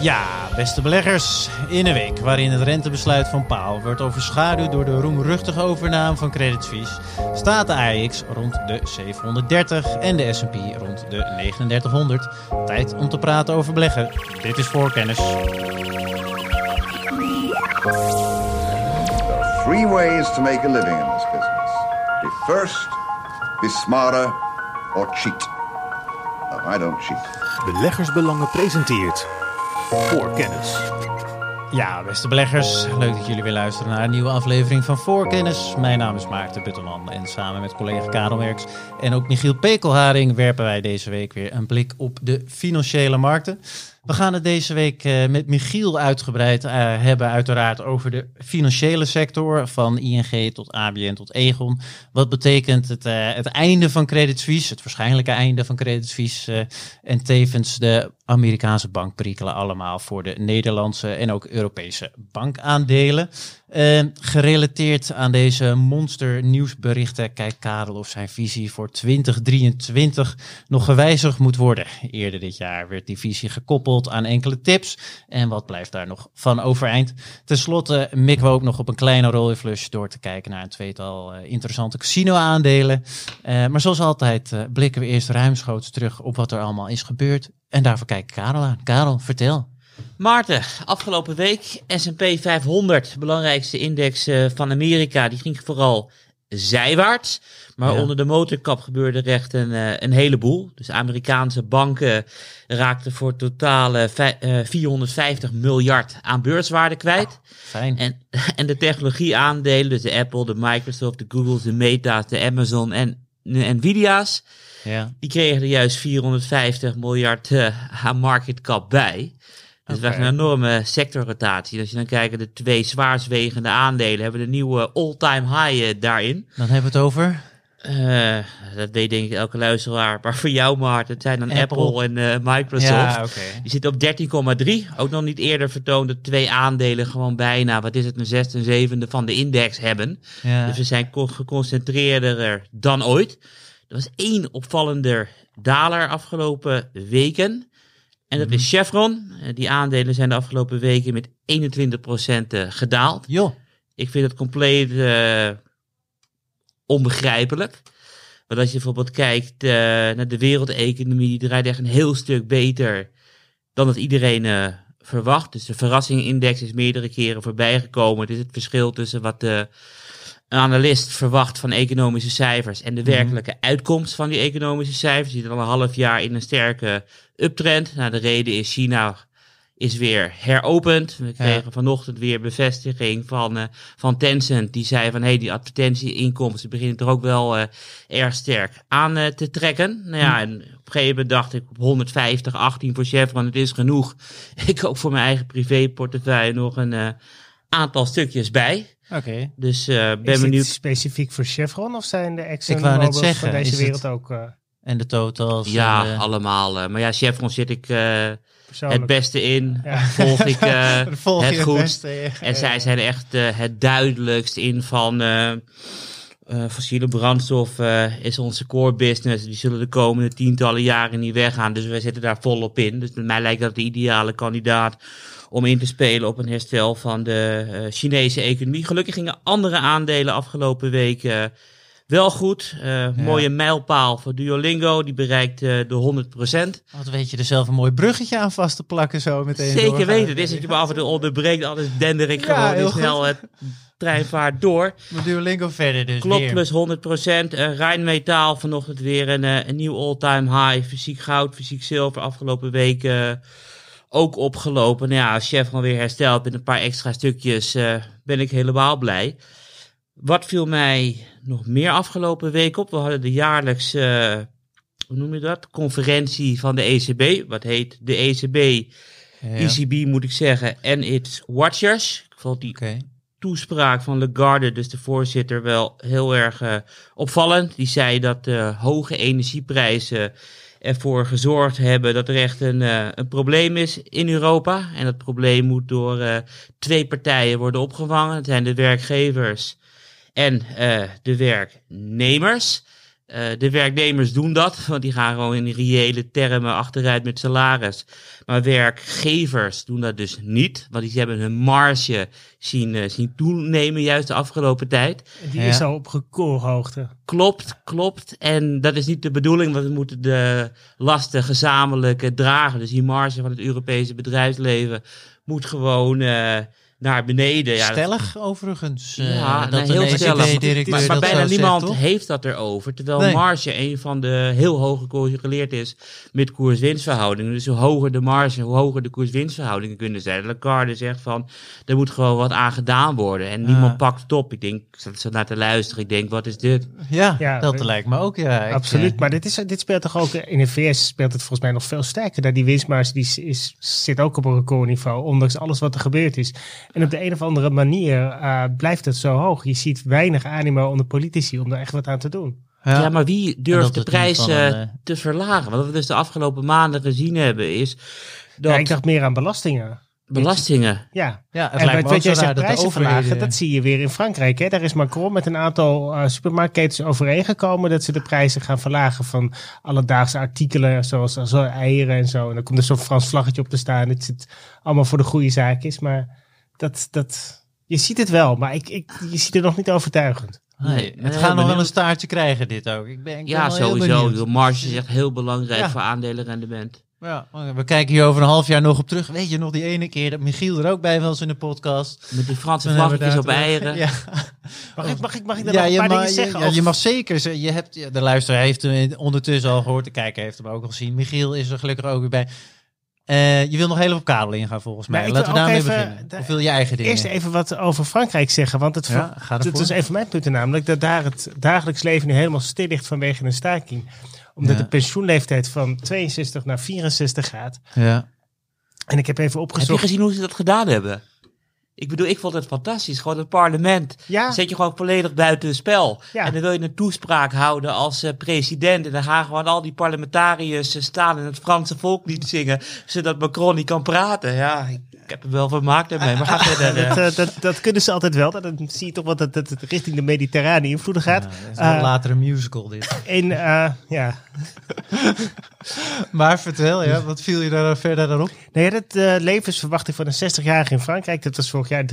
Ja, beste beleggers. In een week waarin het rentebesluit van Paal wordt overschaduwd door de roemruchtige overname van Credit Suisse, staat de AX rond de 730 en de S&P rond de 3900. Tijd om te praten over beleggen. Dit is voorkennis. Three ways to make a living in this business. Be first, be smarter, or cheat. No, I don't cheat. Beleggersbelangen presenteert voor kennis. Ja, beste beleggers, leuk dat jullie weer luisteren naar een nieuwe aflevering van Voorkennis. Mijn naam is Maarten Buttelman en samen met collega Karel Werks en ook Michiel Pekelharing werpen wij deze week weer een blik op de financiële markten. We gaan het deze week uh, met Michiel uitgebreid uh, hebben, uiteraard over de financiële sector, van ING tot ABN tot Egon. Wat betekent het, uh, het einde van Credit Suisse, het waarschijnlijke einde van Credit Suisse, en tevens de Amerikaanse bankperikelen allemaal voor de Nederlandse en ook Europese bankaandelen. Uh, gerelateerd aan deze monster nieuwsberichten kijkt Karel of zijn visie voor 2023 nog gewijzigd moet worden. Eerder dit jaar werd die visie gekoppeld aan enkele tips. En wat blijft daar nog van overeind? Ten slotte mikken we ook nog op een kleine rol flush door te kijken naar een tweetal uh, interessante casino-aandelen. Uh, maar zoals altijd uh, blikken we eerst ruimschoots terug op wat er allemaal is gebeurd. En daarvoor kijkt Karel aan. Karel, vertel. Maarten, afgelopen week S&P 500, belangrijkste index uh, van Amerika, die ging vooral zijwaarts. Maar ja. onder de motorkap gebeurde er echt een, een heleboel. Dus Amerikaanse banken raakten voor totale uh, 450 miljard aan beurswaarde kwijt. Oh, fijn. En, en de technologieaandelen, dus de Apple, de Microsoft, de Google, de Meta's, de Amazon en de Nvidia's, ja. die kregen er juist 450 miljard uh, aan market cap bij. Dus okay. we hebben een enorme sectorrotatie. Als je dan kijkt de twee zwaarstwegende aandelen, hebben we de nieuwe all-time high uh, daarin. Dan hebben we het over? Uh, dat weet denk ik elke luisteraar. Maar voor jou, Maarten, het zijn dan Apple, Apple en uh, Microsoft. Ja, okay. Die zitten op 13,3. Ook nog niet eerder vertoond dat twee aandelen gewoon bijna, wat is het, een zesde en zevende van de index hebben. Ja. Dus we zijn geconcentreerder dan ooit. Er was één opvallender daler afgelopen weken. En dat is Chevron. Die aandelen zijn de afgelopen weken met 21% gedaald. Jo. Ik vind het compleet uh, onbegrijpelijk. Want als je bijvoorbeeld kijkt uh, naar de wereldeconomie, die draait echt een heel stuk beter dan dat iedereen uh, verwacht. Dus de verrassingindex is meerdere keren voorbij gekomen. Het is het verschil tussen wat de een analist verwacht van economische cijfers en de werkelijke mm-hmm. uitkomst van die economische cijfers. Die zit al een half jaar in een sterke uptrend. Nou, de reden is China is weer heropend. We kregen ja. vanochtend weer bevestiging van, uh, van Tencent. Die zei van, hé, hey, die advertentieinkomsten beginnen er ook wel uh, erg sterk aan uh, te trekken. Nou ja, en op een gegeven moment dacht ik op 150, 18 voor Chevron, het is genoeg. Ik ook voor mijn eigen privéportefeuille nog een aantal stukjes bij. Oké. Okay. Dus uh, ben is benieuwd. specifiek voor Chevron of zijn de Exxon Ik wou net zeggen, van deze wereld het- ook uh, En de totals. Ja, de- allemaal. eh, maar ja, Chevron zit ik eh, het beste in. Ja. Volg ik eh, volg het goed. beste, ja. En zij zijn echt eh, het duidelijkst in van eh, fossiele brandstof eh, is onze core business. Die zullen de komende tientallen jaren niet weggaan. Dus wij zitten daar volop in. Dus bij mij lijkt dat de ideale kandidaat om in te spelen op een herstel van de eh, Chinese economie. Gelukkig gingen andere aandelen afgelopen week wel goed. Mooie mijlpaal voor Duolingo. Die bereikt de 100%. Wat weet je er zelf een mooi bruggetje aan vast te plakken zo meteen. Zeker doorgaan. weten. Het is dat je me af en toe onderbreekt. Anders dender ik Ja, gewoon heel snel het treinvaart door. Maar Duolingo verder dus Klopt, weer. plus 100%. Uh, Rijnmetaal vanochtend weer een, eh, een nieuw all-time high. Fysiek goud, fysiek zilver afgelopen week eh, ook opgelopen. Nou ja, als Chevron weer herstelt met een paar extra stukjes, ben ik helemaal blij. Wat viel mij nog meer afgelopen week op? We hadden de jaarlijks, eh, hoe noem je dat? Conferentie van de ECB. Wat heet de ECB? Ja. ECB moet ik zeggen. En its watchers. Ik vond die Oké. Toespraak van Lagarde, dus de voorzitter, wel heel erg eh, opvallend. Die zei dat de hoge energieprijzen ervoor gezorgd hebben dat er echt een, eh, een probleem is in Europa. En dat probleem moet door eh, twee partijen worden opgevangen. Het zijn de werkgevers en eh, de werknemers. Eh, de werknemers doen dat, want die gaan gewoon in reële termen achteruit met salaris. Maar werkgevers doen dat dus niet, want die hebben hun marge zien, eh, zien toenemen juist de afgelopen tijd. Die Ja. is al op recordhoogte. Klopt, klopt. En dat is niet de bedoeling, want we moeten de lasten gezamenlijk eh, dragen. Dus die marge van het Europese bedrijfsleven moet gewoon eh, naar beneden. Ja, dat- Stellig overigens. eh, ja, dat nee, een heel stellig. Maar, maar dat bijna niemand zegt, heeft dat erover. Terwijl Nee. marge een van de heel hoog gecorreleerd is met koers-winstverhoudingen. Dus hoe hoger de marge, hoe hoger de koers-winstverhoudingen kunnen zijn. Lagarde zegt van, er moet gewoon wat aan gedaan worden. En niemand Ah. pakt het op. Ik denk, ik zat zo naar te luisteren. Ik denk, wat is dit? Ja, Ja, dat we- lijkt me ook. Ja, Absoluut. eh, Maar dit, is, dit speelt toch ook in de VS speelt het volgens mij nog veel sterker. Daar die winstmarge die is, is- zit ook op een recordniveau, ondanks alles wat er gebeurd is. En op de een of andere manier eh, blijft het zo hoog. Je ziet weinig animo onder politici om er echt wat aan te doen. Ja, maar wie dat durft de het van eh, te verlagen? Wat we dus de afgelopen maanden gezien hebben is dat Ja, ik dacht meer aan belastingen. belastingen... Ja, ja, het en lijkt wat, jij zegt, dat de prijzen verlagen, dat zie je weer in Frankrijk. Hè? Daar is Macron met een aantal eh, supermarktketens overeengekomen dat ze de prijzen gaan verlagen van alledaagse artikelen, zoals, zoals eieren en zo. En dan komt er zo'n Frans vlaggetje op te staan. Het zit allemaal voor de goede zaak is, maar dat, dat, je ziet het wel, maar ik, ik, je ziet het nog niet overtuigend. Nee, het gaat nog wel een staartje krijgen, dit ook. Ik ben, ik ben Ja, sowieso. De marge is echt heel belangrijk Ja. voor aandelenrendement. Ja, we kijken hier over een half jaar nog op terug. Weet je nog die ene keer dat Michiel er ook bij was in de podcast? Met die Franse vlaggetjes op eieren. Ja, Mag ik, mag ik, mag ik daar ja, nog een paar mag, dingen zeggen? ja, je mag zeker. ze- Je hebt, de luisteraar heeft hem ondertussen al gehoord. De kijker heeft hem ook al gezien. Michiel is er gelukkig ook weer bij. Eh, je wil nog heel op kabel ingaan volgens mij. Maar ik Laten we daarmee even beginnen. Of wil je eigen dingen? Eerst even wat over Frankrijk zeggen, want het, Ja, ga dat is een van mijn punten namelijk, dat daar het dagelijks leven nu helemaal stil ligt vanwege een staking. Omdat Ja. de pensioenleeftijd van 62 naar 64 gaat. Ja. En ik heb even Heb je opgezocht. gezien hoe ze dat gedaan hebben? Ik bedoel, ik vond het fantastisch. Gewoon het parlement. Ja. Zet je gewoon volledig buiten het spel. Ja. En dan wil je een toespraak houden als eh, president. En dan gaan gewoon al die parlementariërs eh, staan en het Franse volkslied zingen. Zodat Macron niet kan praten. Ja, ik, ik heb er wel vermaakt ermee. Maar ga verder. eh. Dat, eh, dat, dat kunnen ze altijd wel. Dan zie je toch wat dat, dat het richting de mediterrane invloeden gaat. Ja, dat is Eh, een musical dit. En eh, ja, Maar vertel, ja, wat viel je daar verder dan op? Ja, dat eh, levensverwachting van een 60-jarige in Frankrijk, dat was vorig jaar 23,1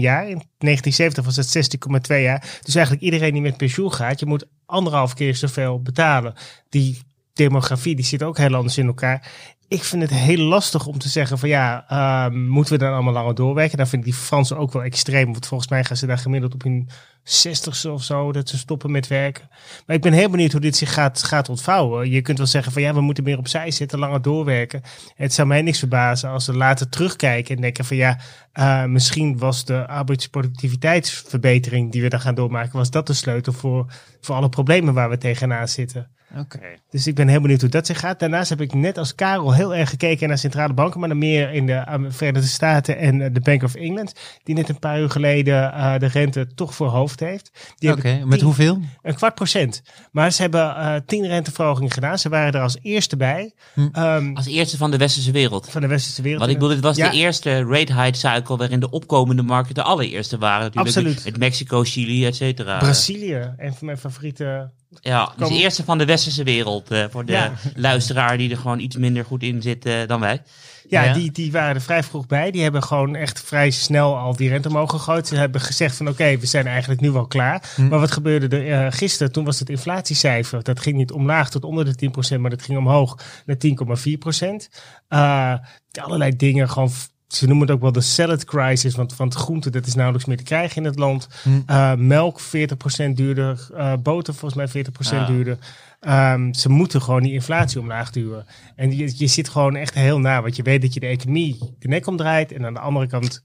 jaar. In 1970 was het 16,2 jaar. Dus eigenlijk iedereen die met pensioen gaat, je moet anderhalf keer zoveel betalen. Die demografie, die zit ook heel anders in elkaar. Ik vind het heel lastig om te zeggen van ja, eh, moeten we dan allemaal langer doorwerken? Dan vind ik die Fransen ook wel extreem, want volgens mij gaan ze daar gemiddeld op hun 60ste of zo, dat ze stoppen met werken. Maar ik ben heel benieuwd hoe dit zich gaat, gaat ontvouwen. Je kunt wel zeggen van ja, we moeten meer opzij zitten, langer doorwerken. Het zou mij niks verbazen als we later terugkijken en denken van ja, eh, misschien was de arbeidsproductiviteitsverbetering die we dan gaan doormaken, was dat de sleutel voor, voor alle problemen waar we tegenaan zitten. Oké. Dus ik ben heel benieuwd hoe dat zich gaat. Daarnaast heb ik net als Karel heel erg gekeken naar centrale banken, maar dan meer in de Am- Verenigde Staten en eh, de Bank of England, die net een paar uur geleden eh, de rente toch voor hoofd heeft. Die Oké, met hoeveel? Een kwart procent. Maar ze hebben eh, tien renteverhogingen gedaan. Ze waren er als eerste bij Hm. ehm, Als eerste van de westerse wereld. van de westerse wereld. Want ik bedoel, dit was Ja. de eerste rate hike cycle waarin de opkomende markten de allereerste waren. Natuurlijk. Absoluut. Met Mexico, Chili, et cetera. Brazilië, een van mijn favoriete. Ja, dus de eerste van de westerse wereld. eh, voor de Ja. luisteraar die er gewoon iets minder goed in zit eh, dan wij. Ja, Ja. Die, die waren er vrij vroeg bij. Die hebben gewoon echt vrij snel al die rente omhoog gegooid. Ze hebben gezegd van oké, we zijn eigenlijk nu wel klaar. Hm. Maar wat gebeurde er eh, gisteren? Toen was het inflatiecijfer. Dat ging niet omlaag tot onder de 10%, maar dat ging omhoog naar 10,4%. Eh allerlei dingen gewoon... Ze noemen het ook wel de salad crisis, want van groente dat is nauwelijks meer te krijgen in het land. Hm. Eh, melk 40% duurder, eh, boter volgens mij 40% Ah. duurder. Ehm, ze moeten gewoon die inflatie omlaag duwen. En je, je zit gewoon echt heel na, want je weet dat je de economie de nek omdraait. En aan de andere kant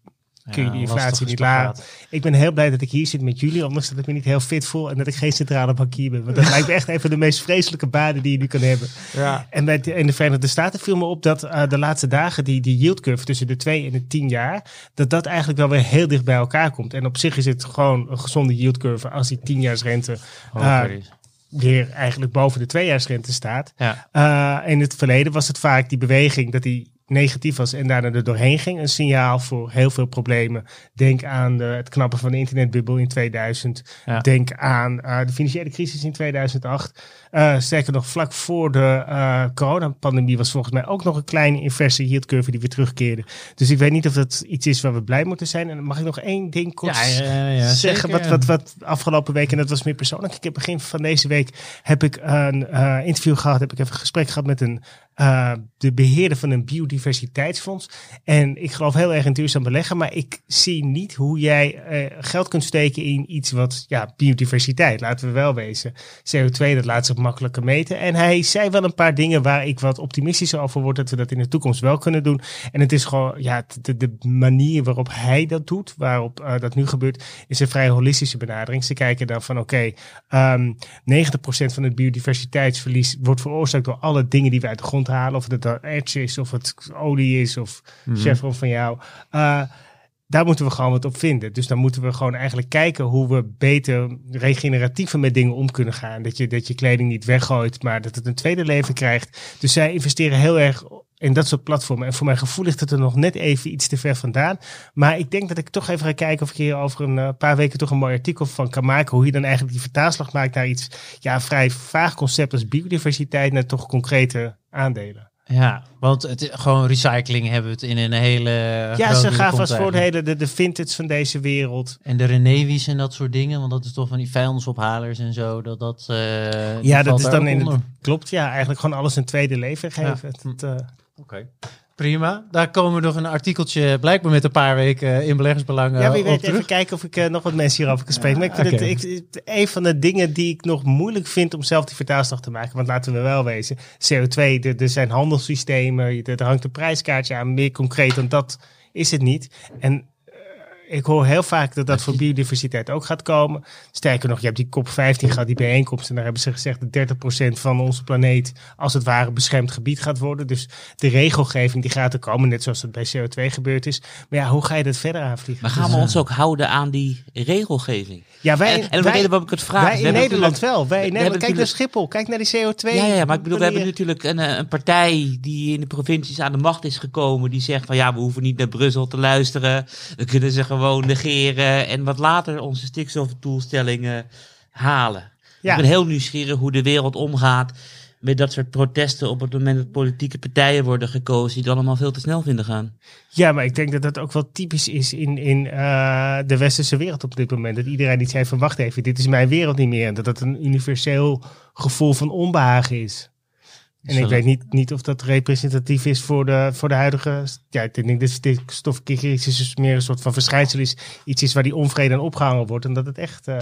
kun je die inflatie niet lagen. Ik ben heel blij dat ik hier zit met jullie, ondanks dat ik me niet heel fit voel en dat ik geen centrale bankier ben. Want dat lijkt me echt een van de meest vreselijke banen die je nu kan hebben. Ja. En bij de, in de Verenigde Staten viel me op dat eh, de laatste dagen die, die yield curve tussen de 2 en de 10 jaar, dat dat eigenlijk wel weer heel dicht bij elkaar komt. En op zich is het gewoon een gezonde yield curve als die 10-jaarsrente Hoger eh, weer eigenlijk boven de tweejaarsrente staat. Ja. Eh, in het verleden was het vaak die beweging dat die negatief was en daarna er doorheen ging. Een signaal voor heel veel problemen. Denk aan de, het knappen van de internetbubbel in 2000. Ja. Denk aan eh, de financiële crisis in 2008. Eh, sterker nog, vlak voor de eh, coronapandemie was volgens mij ook nog een kleine inverse yield curve die weer terugkeerde. Dus ik weet niet of dat iets is waar we blij moeten zijn. En mag ik nog één ding kort Ja, ja, ja, zeggen wat, wat, wat afgelopen week, en dat was meer persoonlijk. Ik heb begin van deze week heb ik een eh, interview gehad, heb ik even een gesprek gehad met een, de beheerder van een biodiversiteitsfonds. En ik geloof heel erg in duurzaam beleggen, maar ik zie niet hoe jij geld kunt steken in iets wat, ja, biodiversiteit, laten we wel wezen. CO2, dat laat zich makkelijker meten. En hij zei wel een paar dingen waar ik wat optimistischer over word, dat we dat in de toekomst wel kunnen doen. En het is gewoon, ja, de, de manier waarop hij dat doet, waarop eh, dat nu gebeurt, is een vrij holistische benadering. Ze kijken dan van, oké, ehm 90% van het biodiversiteitsverlies wordt veroorzaakt door alle dingen die we uit de grond halen. Of het dan erts is, of het olie is, of chevron van jou. Eh, daar moeten we gewoon wat op vinden. Dus dan moeten we gewoon eigenlijk kijken hoe we beter regeneratiever met dingen om kunnen gaan. Dat je, dat je kleding niet weggooit, maar dat het een tweede leven krijgt. Dus zij investeren heel erg in dat soort platformen. En voor mijn gevoel ligt het er nog net even iets te ver vandaan. Maar ik denk dat ik toch even ga kijken of ik hier over een eh, paar weken toch een mooi artikel van kan maken. Hoe je dan eigenlijk die vertaalslag maakt naar iets, ja, vrij vaag concept als biodiversiteit naar toch concrete aandelen. Ja, want het, gewoon recycling hebben we het in een hele... Ja, ze gaan vast voor de hele, de, de vintage van deze wereld. En de Renewies en dat soort dingen, want dat is toch van die vuilnisophalers en zo. Dat, dat, eh, die Ja, dat is dan in het, klopt. Ja, eigenlijk gewoon alles een tweede leven geven. Ja. Het, eh, Oké. Prima. Daar komen we nog een artikeltje, blijkbaar met een paar weken in beleggersbelangen ja, wie weet terug. even kijken of ik eh, nog wat mensen hierover kan spreken. Maar ik vind oké. het ik, het- een van de dingen die ik nog moeilijk vind om zelf die vertaalslag te maken. Want laten we wel wezen, CO2, er, er zijn handelssystemen, er, hangt een prijskaartje aan. Meer concreet dan dat is het niet. En eh, ik hoor heel vaak dat dat voor biodiversiteit ook gaat komen. Sterker nog, je hebt die COP15 gehad, die bijeenkomst. En daar hebben ze gezegd dat 30% van onze planeet als het ware beschermd gebied gaat worden. Dus de regelgeving die gaat er komen, net zoals het bij CO2 gebeurd is. Maar ja, hoe ga je dat verder aanvliegen? Maar gaan we ons ook houden aan die regelgeving? Ja, wij, en, en de wij- reden waarom ik het vraag... wij in Nederland wel. Wij in we Nederland. Kijk naar Schiphol. Kijk naar die CO2. Ja, ja, ja, maar ik bedoel, we hebben natuurlijk een, eh, een partij die in de provincies aan de macht is gekomen. Die zegt van ja, we hoeven niet naar Brussel te luisteren. We kunnen ze gewoon negeren. En wat later onze stikstofdoelstellingen halen. Ja. Ik ben heel nieuwsgierig hoe de wereld omgaat met dat soort protesten op het moment dat politieke partijen worden gekozen die het allemaal veel te snel vinden gaan. Ja, maar ik denk dat dat ook wel typisch is in, in eh, de westerse wereld op dit moment. Dat iedereen niet zei van wacht even, dit is mijn wereld niet meer. En dat dat een universeel gevoel van onbehagen is. En ik weet niet, niet of dat representatief is voor de, voor de huidige... Ja, ik denk dat stikstofcrisis dus meer een soort van verschijnsel is. Iets is waar die onvrede aan opgehangen wordt. En dat het echt... eh,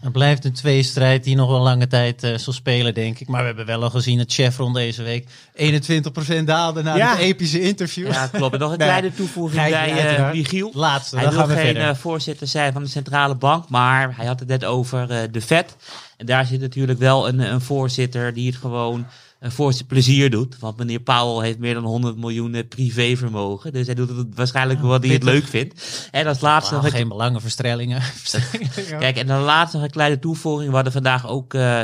Het blijft een tweestrijd die nog wel lange tijd eh, zal spelen, denk ik. Maar we hebben wel al gezien dat Chevron deze week 21% daalde na Ja. het epische interview. Ja, klopt. En nog een Nee, kleine toevoeging bij eh. Michiel. Laatste, Hij dan wil gaan we geen verder. voorzitter zijn van de centrale bank, maar hij had het net over eh, de Fed. En daar zit natuurlijk wel een, een voorzitter die het gewoon voor zijn plezier doet. Want meneer Powell heeft meer dan 100 miljoen eh, privévermogen. Dus hij doet het waarschijnlijk omdat hij het leuk vindt. En als laatste Ah, nog een geen belangenverstellingen. Kijk, en dan laatst nog een kleine toevoeging. We hadden vandaag ook eh,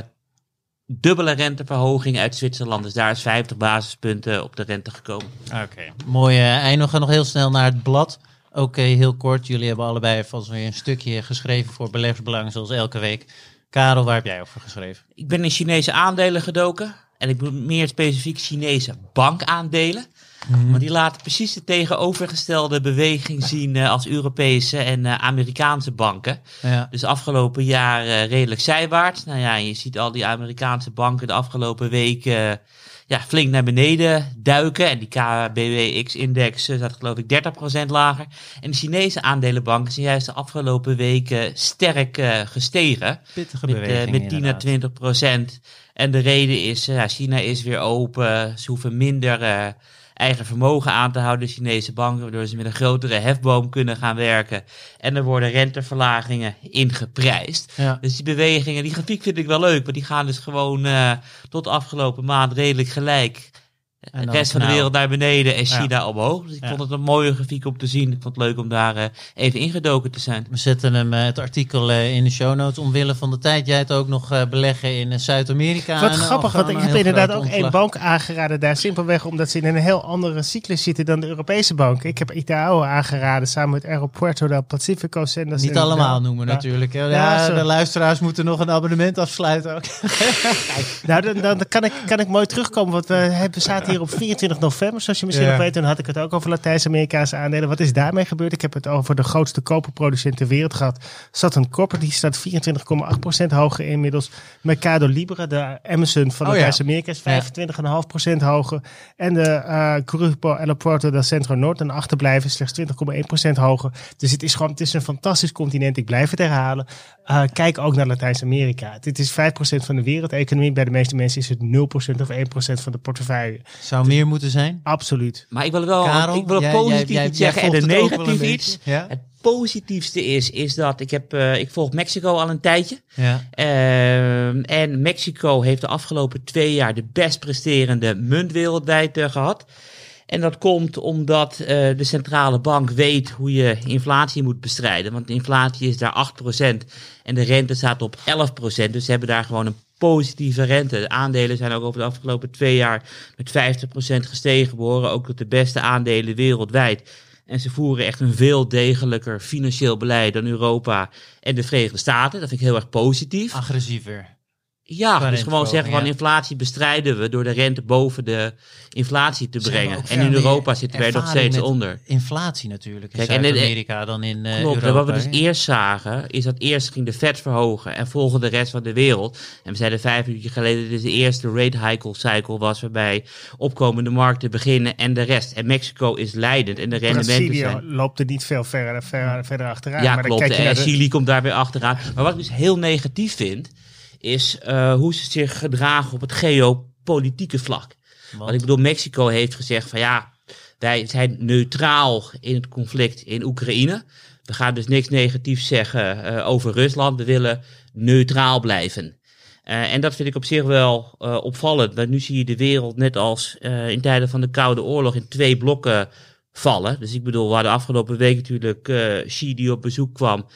dubbele renteverhoging uit Zwitserland. Dus daar is 50 basispunten op de rente gekomen. Oké, mooi eh, eind. We gaan nog heel snel naar het blad. Oké, heel kort. Jullie hebben allebei vast weer een stukje geschreven voor beleggersbelang, zoals elke week. Karel, waar heb jij over geschreven? Ik ben in Chinese aandelen gedoken. En ik bedoel meer specifiek Chinese bankaandelen. Want die laten precies de tegenovergestelde beweging zien eh, als Europese en eh, Amerikaanse banken. Ja. Dus afgelopen jaar eh, redelijk zijwaarts. Nou ja, je ziet al die Amerikaanse banken de afgelopen week eh, ja, flink naar beneden duiken. En die KBWX-index zat geloof ik 30% lager. En de Chinese aandelenbanken zijn juist de afgelopen weken sterk gestegen. Pittige Met, beweging met 10 à inderdaad. 20 procent. En de reden is, eh, ja, China is weer open. Ze hoeven minder eh, eigen vermogen aan te houden, de Chinese banken. Waardoor ze met een grotere hefboom kunnen gaan werken. En er worden renteverlagingen ingeprijsd. Ja. Dus die bewegingen, die grafiek vind ik wel leuk. Maar die gaan dus gewoon eh, tot afgelopen maand redelijk gelijk En de rest van de wereld naar beneden en Ja. China omhoog. Dus ik Ja. vond het een mooie grafiek om te zien. Ik vond het leuk om daar eh, even ingedoken te zijn. We zetten hem, eh, het artikel eh, in de show notes. Omwille van de tijd. Jij het ook nog eh, beleggen in Zuid-Amerika. Wat En, grappig, want ik heb inderdaad ook één bank aangeraden daar. Simpelweg omdat ze in een heel andere cyclus zitten dan de Europese bank. Ik heb Itaú aangeraden samen met Aeropuerto del Pacifico. Zenders Niet allemaal noemen Ja. natuurlijk. hè. Ja, de luisteraars moeten nog een abonnement afsluiten ook. Nou, dan, dan kan, ik, kan ik mooi terugkomen. Want we hebben, zaten hier op 24 november, zoals je misschien nog weet. Toen had ik het ook over Latijns-Amerikaanse aandelen. Wat is daarmee gebeurd? Ik heb het over de grootste koperproducent ter wereld gehad. Southern Copper, die staat 24,8% hoger inmiddels. Mercado Libre, de Amazon van Oh. Latijns-Amerika, is 25,5% hoger. En de eh Grupo Aeroporto del Centro Norte, een achterblijver, slechts 20,1% hoger. Dus het is gewoon, het is een fantastisch continent. Ik blijf het herhalen. Eh, kijk ook naar Latijns-Amerika. Dit is 5% van de wereldeconomie. Bij de meeste mensen is het 0% of 1% van de portefeuille. Zou meer moeten zijn. Absoluut. Maar ik wil wel, Karel, ik wil ook jij- positief jij- iets jij zeggen en negatief iets. Ja? Het positiefste is, is dat ik heb, eh, ik volg Mexico al een tijdje. Ja. Ehm, en Mexico heeft de afgelopen twee jaar de best presterende munt wereldwijd eh, gehad. En dat komt omdat eh, de centrale bank weet hoe je inflatie moet bestrijden. Want de inflatie is daar 8% en de rente staat op 11%. Dus ze hebben daar gewoon een positieve rente. De aandelen zijn ook over de afgelopen twee jaar met 50% gestegen. We ook tot de beste aandelen wereldwijd. En ze voeren echt een veel degelijker financieel beleid dan Europa en de Verenigde Staten. Dat vind ik heel erg positief. Agressiever. Ja, Qua dus gewoon zeggen van ja. inflatie bestrijden we door de rente boven de inflatie te brengen. En in Europa zitten wij nog steeds met onder. Inflatie natuurlijk in Kijk, en Zuid-Amerika dan in eh Klopt, Europa. wat we dus eerst zagen, is dat eerst ging de Fed verhogen en volgde de rest van de wereld. En we zeiden vijf minuutjes geleden dat dit de eerste rate hike cycle was, waarbij opkomende markten beginnen en de rest. En Mexico is leidend en de rendementen zijn... loopt er niet veel verder, verder, verder achteraan. Ja, maar dan klopt. kijk je En de- Chili komt daar weer achteraan. Maar wat ik dus heel negatief vind, is eh, hoe ze zich gedragen op het geopolitieke vlak. Want ik bedoel, Mexico heeft gezegd van ja, wij zijn neutraal in het conflict in Oekraïne. We gaan dus niks negatiefs zeggen eh, over Rusland. We willen neutraal blijven. Eh, en dat vind ik op zich wel opvallend. Want nu zie je de wereld net als in tijden van de Koude Oorlog in twee blokken vallen. Dus ik bedoel, we hadden afgelopen week natuurlijk Xi die op bezoek kwam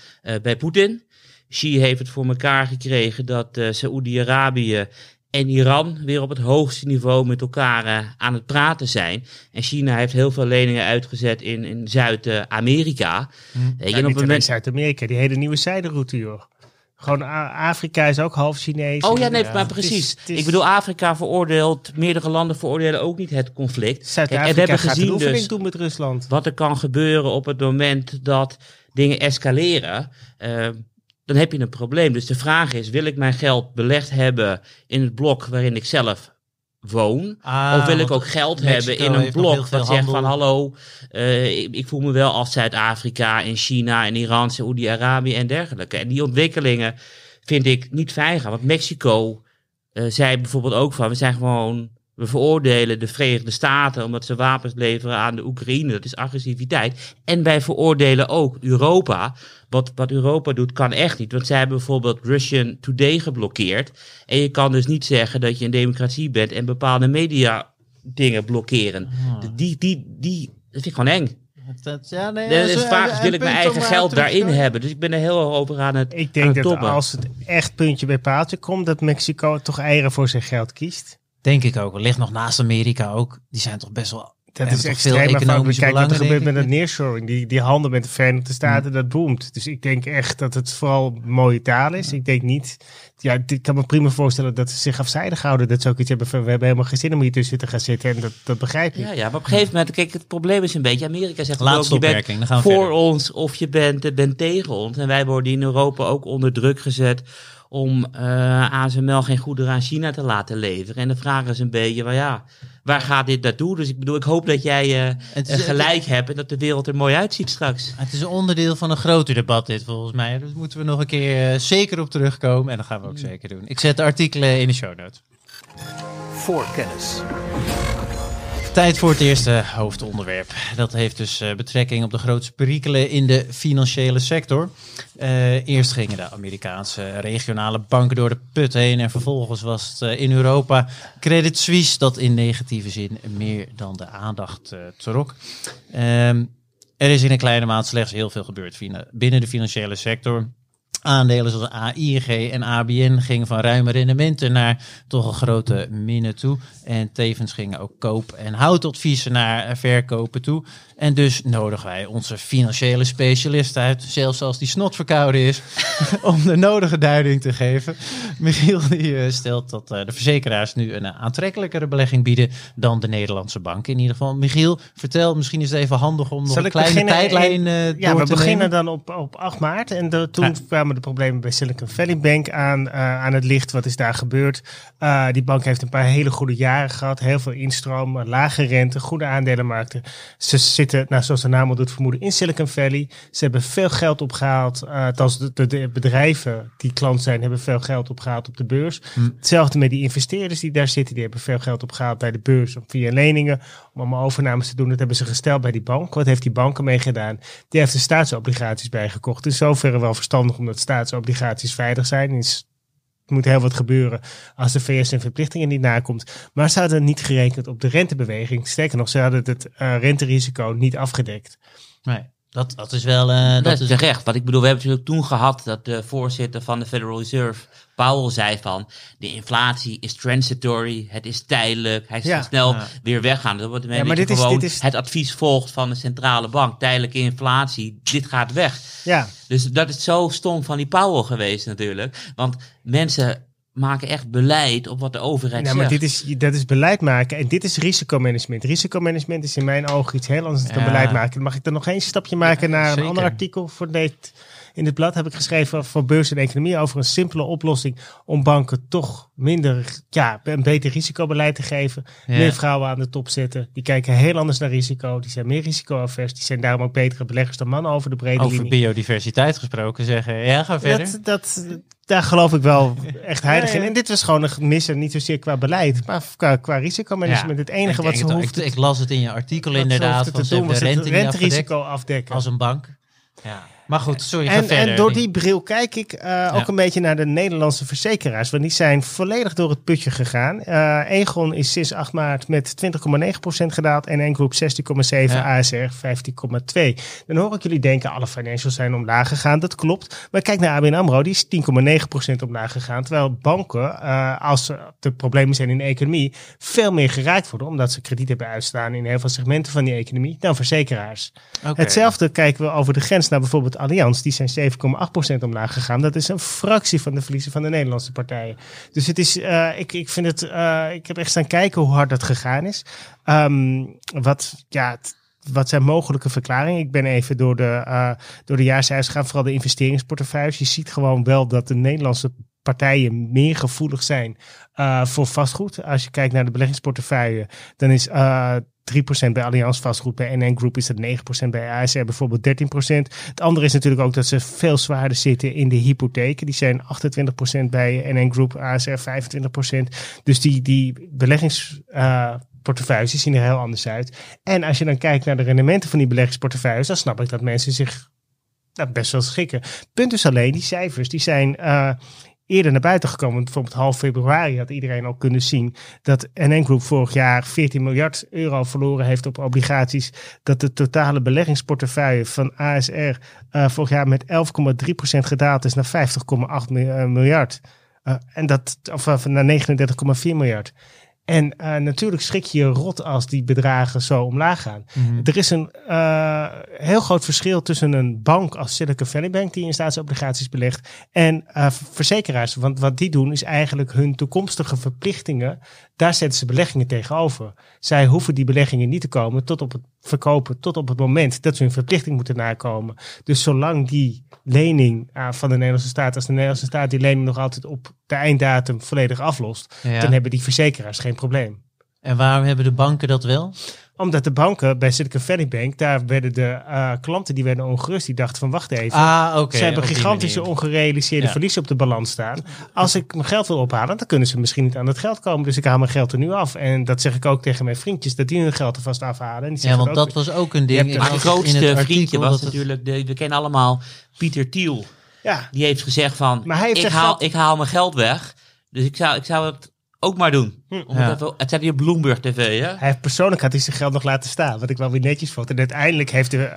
bij Poetin. Xi heeft het voor elkaar gekregen dat eh Saoedi-Arabië en Iran weer op het hoogste niveau met elkaar eh, aan het praten zijn. En China heeft heel veel leningen uitgezet in, in Zuid-Amerika. Ja, en op niet het alleen moment... Zuid-Amerika, die hele nieuwe zijderoute, joh. Gewoon Afrika is ook half Chinees. Oh ja, nee, Ja, maar het is- precies. het is- Ik bedoel, Afrika veroordeelt, meerdere landen veroordelen ook niet het conflict. Kijk, en Zuid-Afrika we hebben gezien oefening dus doen met Rusland. wat er kan gebeuren op het moment dat dingen escaleren. eh, dan heb je een probleem. Dus de vraag is, wil ik mijn geld belegd hebben in het blok waarin ik zelf woon? Ah, of wil ik ook geld Mexico hebben in een blok dat zegt van hallo, eh, ik, ik voel me wel als Zuid-Afrika en China en Iran, Saoedi-Arabië en dergelijke. En die ontwikkelingen vind ik niet fijn gaan. Want Mexico eh, zei bijvoorbeeld ook van, we zijn gewoon, we veroordelen de Verenigde Staten omdat ze wapens leveren aan de Oekraïne. Dat is agressiviteit. En wij veroordelen ook Europa. Wat, wat Europa doet, kan echt niet. Want zij hebben bijvoorbeeld Russian Today geblokkeerd. En je kan dus niet zeggen dat je een democratie bent en bepaalde media dingen blokkeren. Die, die, die, dat vind ik gewoon eng. Dat, ja, nee, De, dat is de een- vraag is, een wil ik mijn eigen geld daarin hebben? Dus ik ben er heel erg over aan het Ik aan denk het dat als het echt puntje bij paaltje komt, dat Mexico toch eieren voor zijn geld kiest. Denk ik ook. Ligt nog naast Amerika ook. Die zijn toch best wel... Dat is toch veel extreem afhankelijk. economische Kijk wat er gebeurt met het nearshoring. Die, die handel met de Verenigde Staten, dat boomt. Dus ik denk echt dat het vooral mooie taal is. Ik denk niet... Ja, ik kan me prima voorstellen dat ze zich afzijdig houden. Dat ze ook iets hebben van, we hebben helemaal geen zin om hier tussen te gaan zitten. En dat, dat begrijp ik. Ja, ja, maar op een gegeven moment, kijk, het probleem is een beetje, Amerika zegt ook, Laatste je bent dan gaan we voor verder. ons of je bent, bent tegen ons. En wij worden in Europa ook onder druk gezet om eh ASML geen goederen aan China te laten leveren. En de vraag is een beetje, maar ja, waar gaat dit naartoe? Dus ik bedoel, ik hoop dat jij eh, is- eh, gelijk hebt en dat de wereld er mooi uitziet straks. Het is een onderdeel van een groter debat dit volgens mij. Dus moeten we nog een keer eh, zeker op terugkomen. En dat gaan we ook zeker doen. Ik zet de artikelen in de show notes. Voorkennis. Tijd voor het eerste hoofdonderwerp. Dat heeft dus eh, betrekking op de grootste perikelen in de financiële sector. Eh, eerst gingen de Amerikaanse regionale banken door de put heen. En vervolgens was het eh, in Europa Credit Suisse dat in negatieve zin meer dan de aandacht trok. Ehm, er is in een kleine maand slechts heel veel gebeurd binnen de financiële sector. Aandelen zoals AIG en ABN gingen van ruime rendementen naar toch een grote minnen toe. En tevens gingen ook koop- en houtadviezen naar verkopen toe. En dus nodigen wij onze financiële specialist uit, zelfs als die snot verkouden is, om de nodige duiding te geven. Michiel die, eh, stelt dat eh, de verzekeraars nu een eh, aantrekkelijkere belegging bieden dan de Nederlandse bank. In ieder geval, Michiel, vertel, misschien is het even handig om nog een kleine tijdlijn in- eh Ja, door we te beginnen nemen. dan op, op 8 maart. En de- toen Ja. Kwamen de problemen bij Silicon Valley Bank aan, eh, aan het licht. Wat is daar gebeurd? Eh, die bank heeft een paar hele goede jaren gehad. Heel veel instroom, lage rente, goede aandelenmarkten. Ze zitten, nou, zoals de naam al doet vermoeden, in Silicon Valley. Ze hebben veel geld opgehaald. eh althans, de, de, de bedrijven die klant zijn, hebben veel geld opgehaald op de beurs. Hetzelfde met die investeerders die daar zitten. Die hebben veel geld opgehaald bij de beurs via leningen. Om allemaal overnames te doen. Dat hebben ze gesteld bij die bank. Wat heeft die bank ermee gedaan? Die heeft de staatsobligaties bijgekocht. In zoverre wel verstandig omdat staatsobligaties veilig zijn. Er moet heel wat gebeuren als de VS zijn verplichtingen niet nakomt. Maar ze hadden niet gerekend op de rentebeweging. Sterker nog, ze hadden het eh, renterisico niet afgedekt. Dat, dat is wel... eh, Dat, dat is terecht. Want ik bedoel, we hebben natuurlijk toen gehad dat de voorzitter van de Federal Reserve, Powell, zei van de inflatie is transitory, het is tijdelijk, hij zal Ja. snel Ja. weer weggaan. Dat wordt Ja, maar dit is- gewoon dit is- het advies volgt van de centrale bank. Tijdelijke inflatie, dit gaat weg. Ja, Dus dat is zo stom van die Powell geweest natuurlijk. Want mensen maken echt beleid op wat de overheid nou, maar dit is, dat is beleid maken en dit is risicomanagement. Risicomanagement is in mijn ogen iets heel anders dan Ja. beleid maken. Mag ik dan nog één stapje maken naar zeker. een ander artikel voor dit. In dit blad heb ik geschreven voor beurs en economie over een simpele oplossing om banken toch minder, ja, een beter risicobeleid te geven. Ja. Meer vrouwen aan de top zetten. Die kijken heel anders naar risico. Die zijn meer risicoavers. Die zijn daarom ook betere beleggers dan mannen over de brede over linie. biodiversiteit gesproken zeggen. Ja, ga verder. Dat, dat, daar geloof ik wel echt heilig Ja, ja. in. En dit was gewoon een missen, niet zozeer qua beleid, maar qua, qua risicomanagement. Ja. Het enige wat ze het hoefden ik, ik las het in je artikel ze inderdaad. hoefden Van te ze doen de het rente renterisico afdekken. als een bank. Ja. Maar goed, sorry, En, verder. en door die bril kijk ik eh, ook een beetje naar de Nederlandse verzekeraars. Want die zijn volledig door het putje gegaan. Eh Egon is sinds 8 maart met 20,9% gedaald. En N-Group 16,7%, Ja. ASR 15,2%. Dan hoor ik jullie denken, alle financials zijn omlaag gegaan. Dat klopt. Maar kijk naar ABN AMRO, die is 10,9% omlaag gegaan. Terwijl banken, eh, als er de problemen zijn in de economie, veel meer geraakt worden. Omdat ze krediet hebben uitstaan in heel veel segmenten van die economie dan verzekeraars. Hetzelfde kijken we over de grens naar bijvoorbeeld Allianz. Die zijn 7,8% omlaag gegaan. Dat is een fractie van de verliezen van de Nederlandse partijen. Dus het is, eh, ik, ik vind het, eh, ik heb echt staan kijken hoe hard dat gegaan is. Ehm, wat, ja, wat zijn mogelijke verklaringen? Ik ben even door de, eh door de jaarcijfers gegaan, vooral de investeringsportefeuilles. Je ziet gewoon wel dat de Nederlandse partijen meer gevoelig zijn voor vastgoed. Als je kijkt naar de beleggingsportefeuille, dan is 3% bij Allianz vastgoed. Bij NN Group is dat 9%. Bij ASR bijvoorbeeld 13%. Het andere is natuurlijk ook dat ze veel zwaarder zitten in de hypotheken. Die zijn 28% bij NN Group, ASR 25%. Dus die, die beleggingsportefeuilles die zien er heel anders uit. En als je dan kijkt naar de rendementen van die beleggingsportefeuilles, dan snap ik dat mensen zich nou, best wel schikken. Punt is alleen, die cijfers die zijn eh, eerder naar buiten gekomen. Bijvoorbeeld half februari had iedereen al kunnen zien dat NN Group vorig jaar 14 miljard euro verloren heeft op obligaties. Dat de totale beleggingsportefeuille van ASR eh, vorig jaar met 11,3% gedaald is naar 50,8 mi- eh, miljard. Eh, en dat, of naar 39,4 miljard. En eh, natuurlijk schrik je je rot als die bedragen zo omlaag gaan. Mhm. Er is een eh, heel groot verschil tussen een bank als Silicon Valley Bank, die in staatsobligaties belegt, en eh, verzekeraars. Want wat die doen is eigenlijk hun toekomstige verplichtingen, daar zetten ze beleggingen tegenover. Zij hoeven die beleggingen niet te komen tot op het verkopen, tot op het moment dat ze hun verplichting moeten nakomen. Dus zolang die lening eh, van de Nederlandse staat, als de Nederlandse staat die lening nog altijd op de einddatum volledig aflost, Ja. dan hebben die verzekeraars geen probleem. En waarom hebben de banken dat wel? Omdat de banken bij Silicon Valley Bank, daar werden de eh, klanten die werden ongerust. Die dachten van wacht even. Ah, oké. Ze hebben gigantische manier. ongerealiseerde Ja. verliezen op de balans staan. Als ik mijn geld wil ophalen, dan kunnen ze misschien niet aan het geld komen. Dus ik haal mijn geld er nu af. En dat zeg ik ook tegen mijn vriendjes, dat die hun geld alvast afhalen. En die Ja, want ook- dat was ook een ding. er- Maar het in grootste vriendje was dat natuurlijk, de, we kennen allemaal Pieter Thiel. Ja, Die heeft gezegd van, Maar hij heeft ik, haal, ik haal mijn geld weg. Dus ik zou, ik zou het ook maar doen. Om Ja. het, even, het staat hier op Bloomberg TV, hè? hij heeft persoonlijk had hij zijn geld nog laten staan. Wat ik wel weer netjes vond. En uiteindelijk heeft de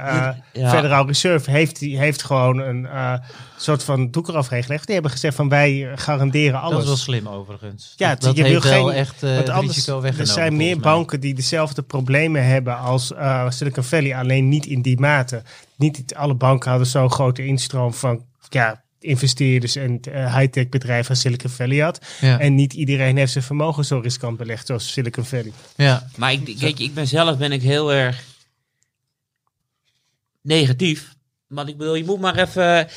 Ja. Federal Reserve heeft, die heeft gewoon een eh, soort van doek eraf gelegd. Die hebben gezegd van wij garanderen alles. Dat is wel slim overigens. Ja, dat dat je wil geen- echt Want het anders, risico er zijn meer banken die dezelfde problemen hebben als eh, Silicon Valley, alleen niet in die mate. Niet alle banken hadden zo'n grote instroom van ja, investeerders en eh, high-tech bedrijven als Silicon Valley had. Ja. En niet iedereen heeft zijn vermogen zo riskant belegd zoals Silicon Valley. ja. Maar ik, kijk, ik ben zelf ben ik heel erg negatief. Want ik bedoel, je moet maar even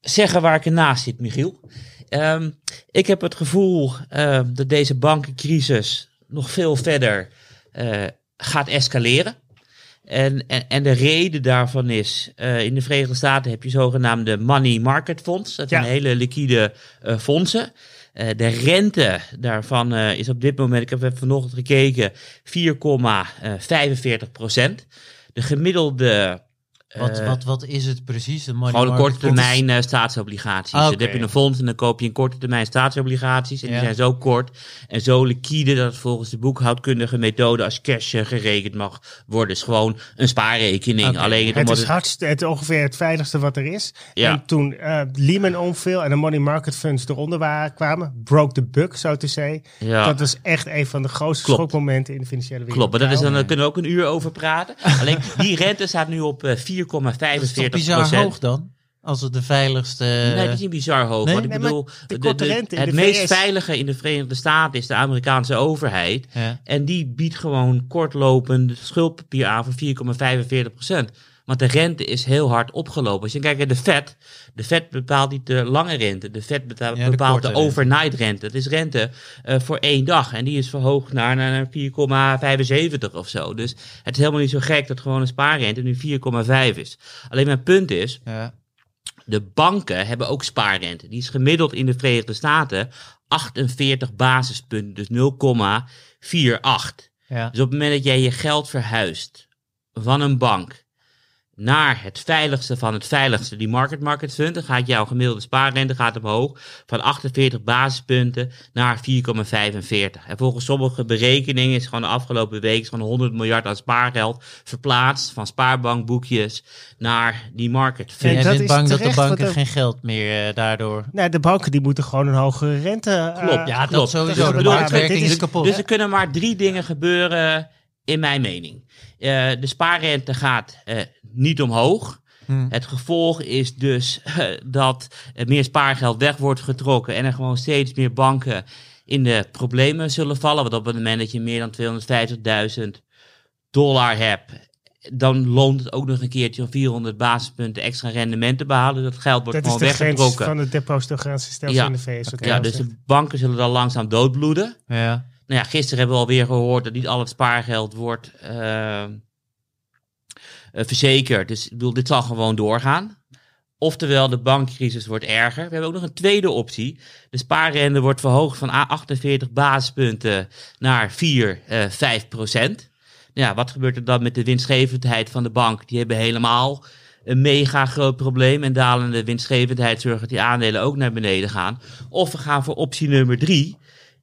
zeggen waar ik ernaast zit, Michiel. Ehm, ik heb het gevoel ehm, dat deze bankencrisis nog veel verder eh, gaat escaleren. En, en, en de reden daarvan is, eh, in de Verenigde Staten heb je zogenaamde money market funds. Dat zijn Ja. hele liquide eh, fondsen. Eh, de rente daarvan is op dit moment, ik heb even vanochtend gekeken, 4,45 procent. De gemiddelde, Wat, eh, wat, wat is het precies? Money gewoon een korte termijn eh, staatsobligaties. Ah, Dan oké. heb je een fonds en dan koop je een korte termijn staatsobligaties. En Ja. die zijn zo kort en zo liquide dat het volgens de boekhoudkundige methode als cash eh, gerekend mag worden. is gewoon een spaarrekening. Alleen het, is het- hardst, het ongeveer het veiligste wat er is. Ja. En toen eh, Lehman omviel en de money market funds eronder waren, kwamen, broke the buck, zo te zeggen. Ja. Dat was echt een van de grootste Klopt. schokmomenten in de financiële wereld. Klopt, maar dat is dan, daar kunnen we ook een uur over praten. Alleen die rente staat nu op eh, 4,45 Dat is toch bizar hoog dan? Als het de veiligste... Nee, dat is niet bizar hoog. Nee? want ik Nee, bedoel, de het de meest veilige in de Verenigde Staten is de Amerikaanse overheid. Ja. En die biedt gewoon kortlopend schuldpapier aan van 4,45 procent. Want de rente is heel hard opgelopen. Als je kijkt naar de Fed, de Fed bepaalt niet de lange rente. De Fed betaalt, Ja, de bepaalt de overnight rente. Dat is rente eh, voor één dag. En die is verhoogd naar, naar 4,75 of zo. Dus het is helemaal niet zo gek dat gewoon een spaarrente nu 4,5 is. Alleen mijn punt is, Ja. de banken hebben ook spaarrente. Die is gemiddeld in de Verenigde Staten 48 basispunten, dus 0,48. Ja. Dus op het moment dat jij je geld verhuist van een bank naar het veiligste van het veiligste, die market market fund, dan gaat jouw gemiddelde spaarrente gaat omhoog van 48 basispunten naar 4,45. En volgens sommige berekeningen is gewoon de afgelopen week is gewoon 100 miljard aan spaargeld verplaatst van spaarbankboekjes naar die market fund. En Jij dat bent is bang dat de banken geen geld meer eh, daardoor... Nou, de banken die moeten gewoon een hogere rente. eh, Klopt, Ja, klopt. dat sowieso. Dus De bedoel, marktwerking dit is is- kapot. Dus er kunnen maar drie dingen gebeuren in mijn mening. Eh, de spaarrente gaat eh, niet omhoog. Hm. Het gevolg is dus eh, dat er meer spaargeld weg wordt getrokken en er gewoon steeds meer banken in de problemen zullen vallen. Want op het moment dat je meer dan 250.000 dollar hebt, dan loont het ook nog een keertje om 400 basispunten extra rendement te behalen. Dat geld wordt Dat is gewoon de grens weggetrokken. van het depositogarantiestelsel Ja. in de VS. Ja, dus zegt. de banken zullen dan langzaam doodbloeden. Ja. Nou ja, gisteren hebben we alweer gehoord dat niet al het spaargeld wordt eh, eh, verzekerd. Dus ik bedoel, dit zal gewoon doorgaan. Oftewel, de bankcrisis wordt erger. We hebben ook nog een tweede optie. De spaarrente wordt verhoogd van A- 48 basispunten naar 4, eh 5 procent. Ja, wat gebeurt er dan met de winstgevendheid van de bank? Die hebben helemaal een mega groot probleem. En dalende winstgevendheid zorgt dat die aandelen ook naar beneden gaan. Of we gaan voor optie nummer drie.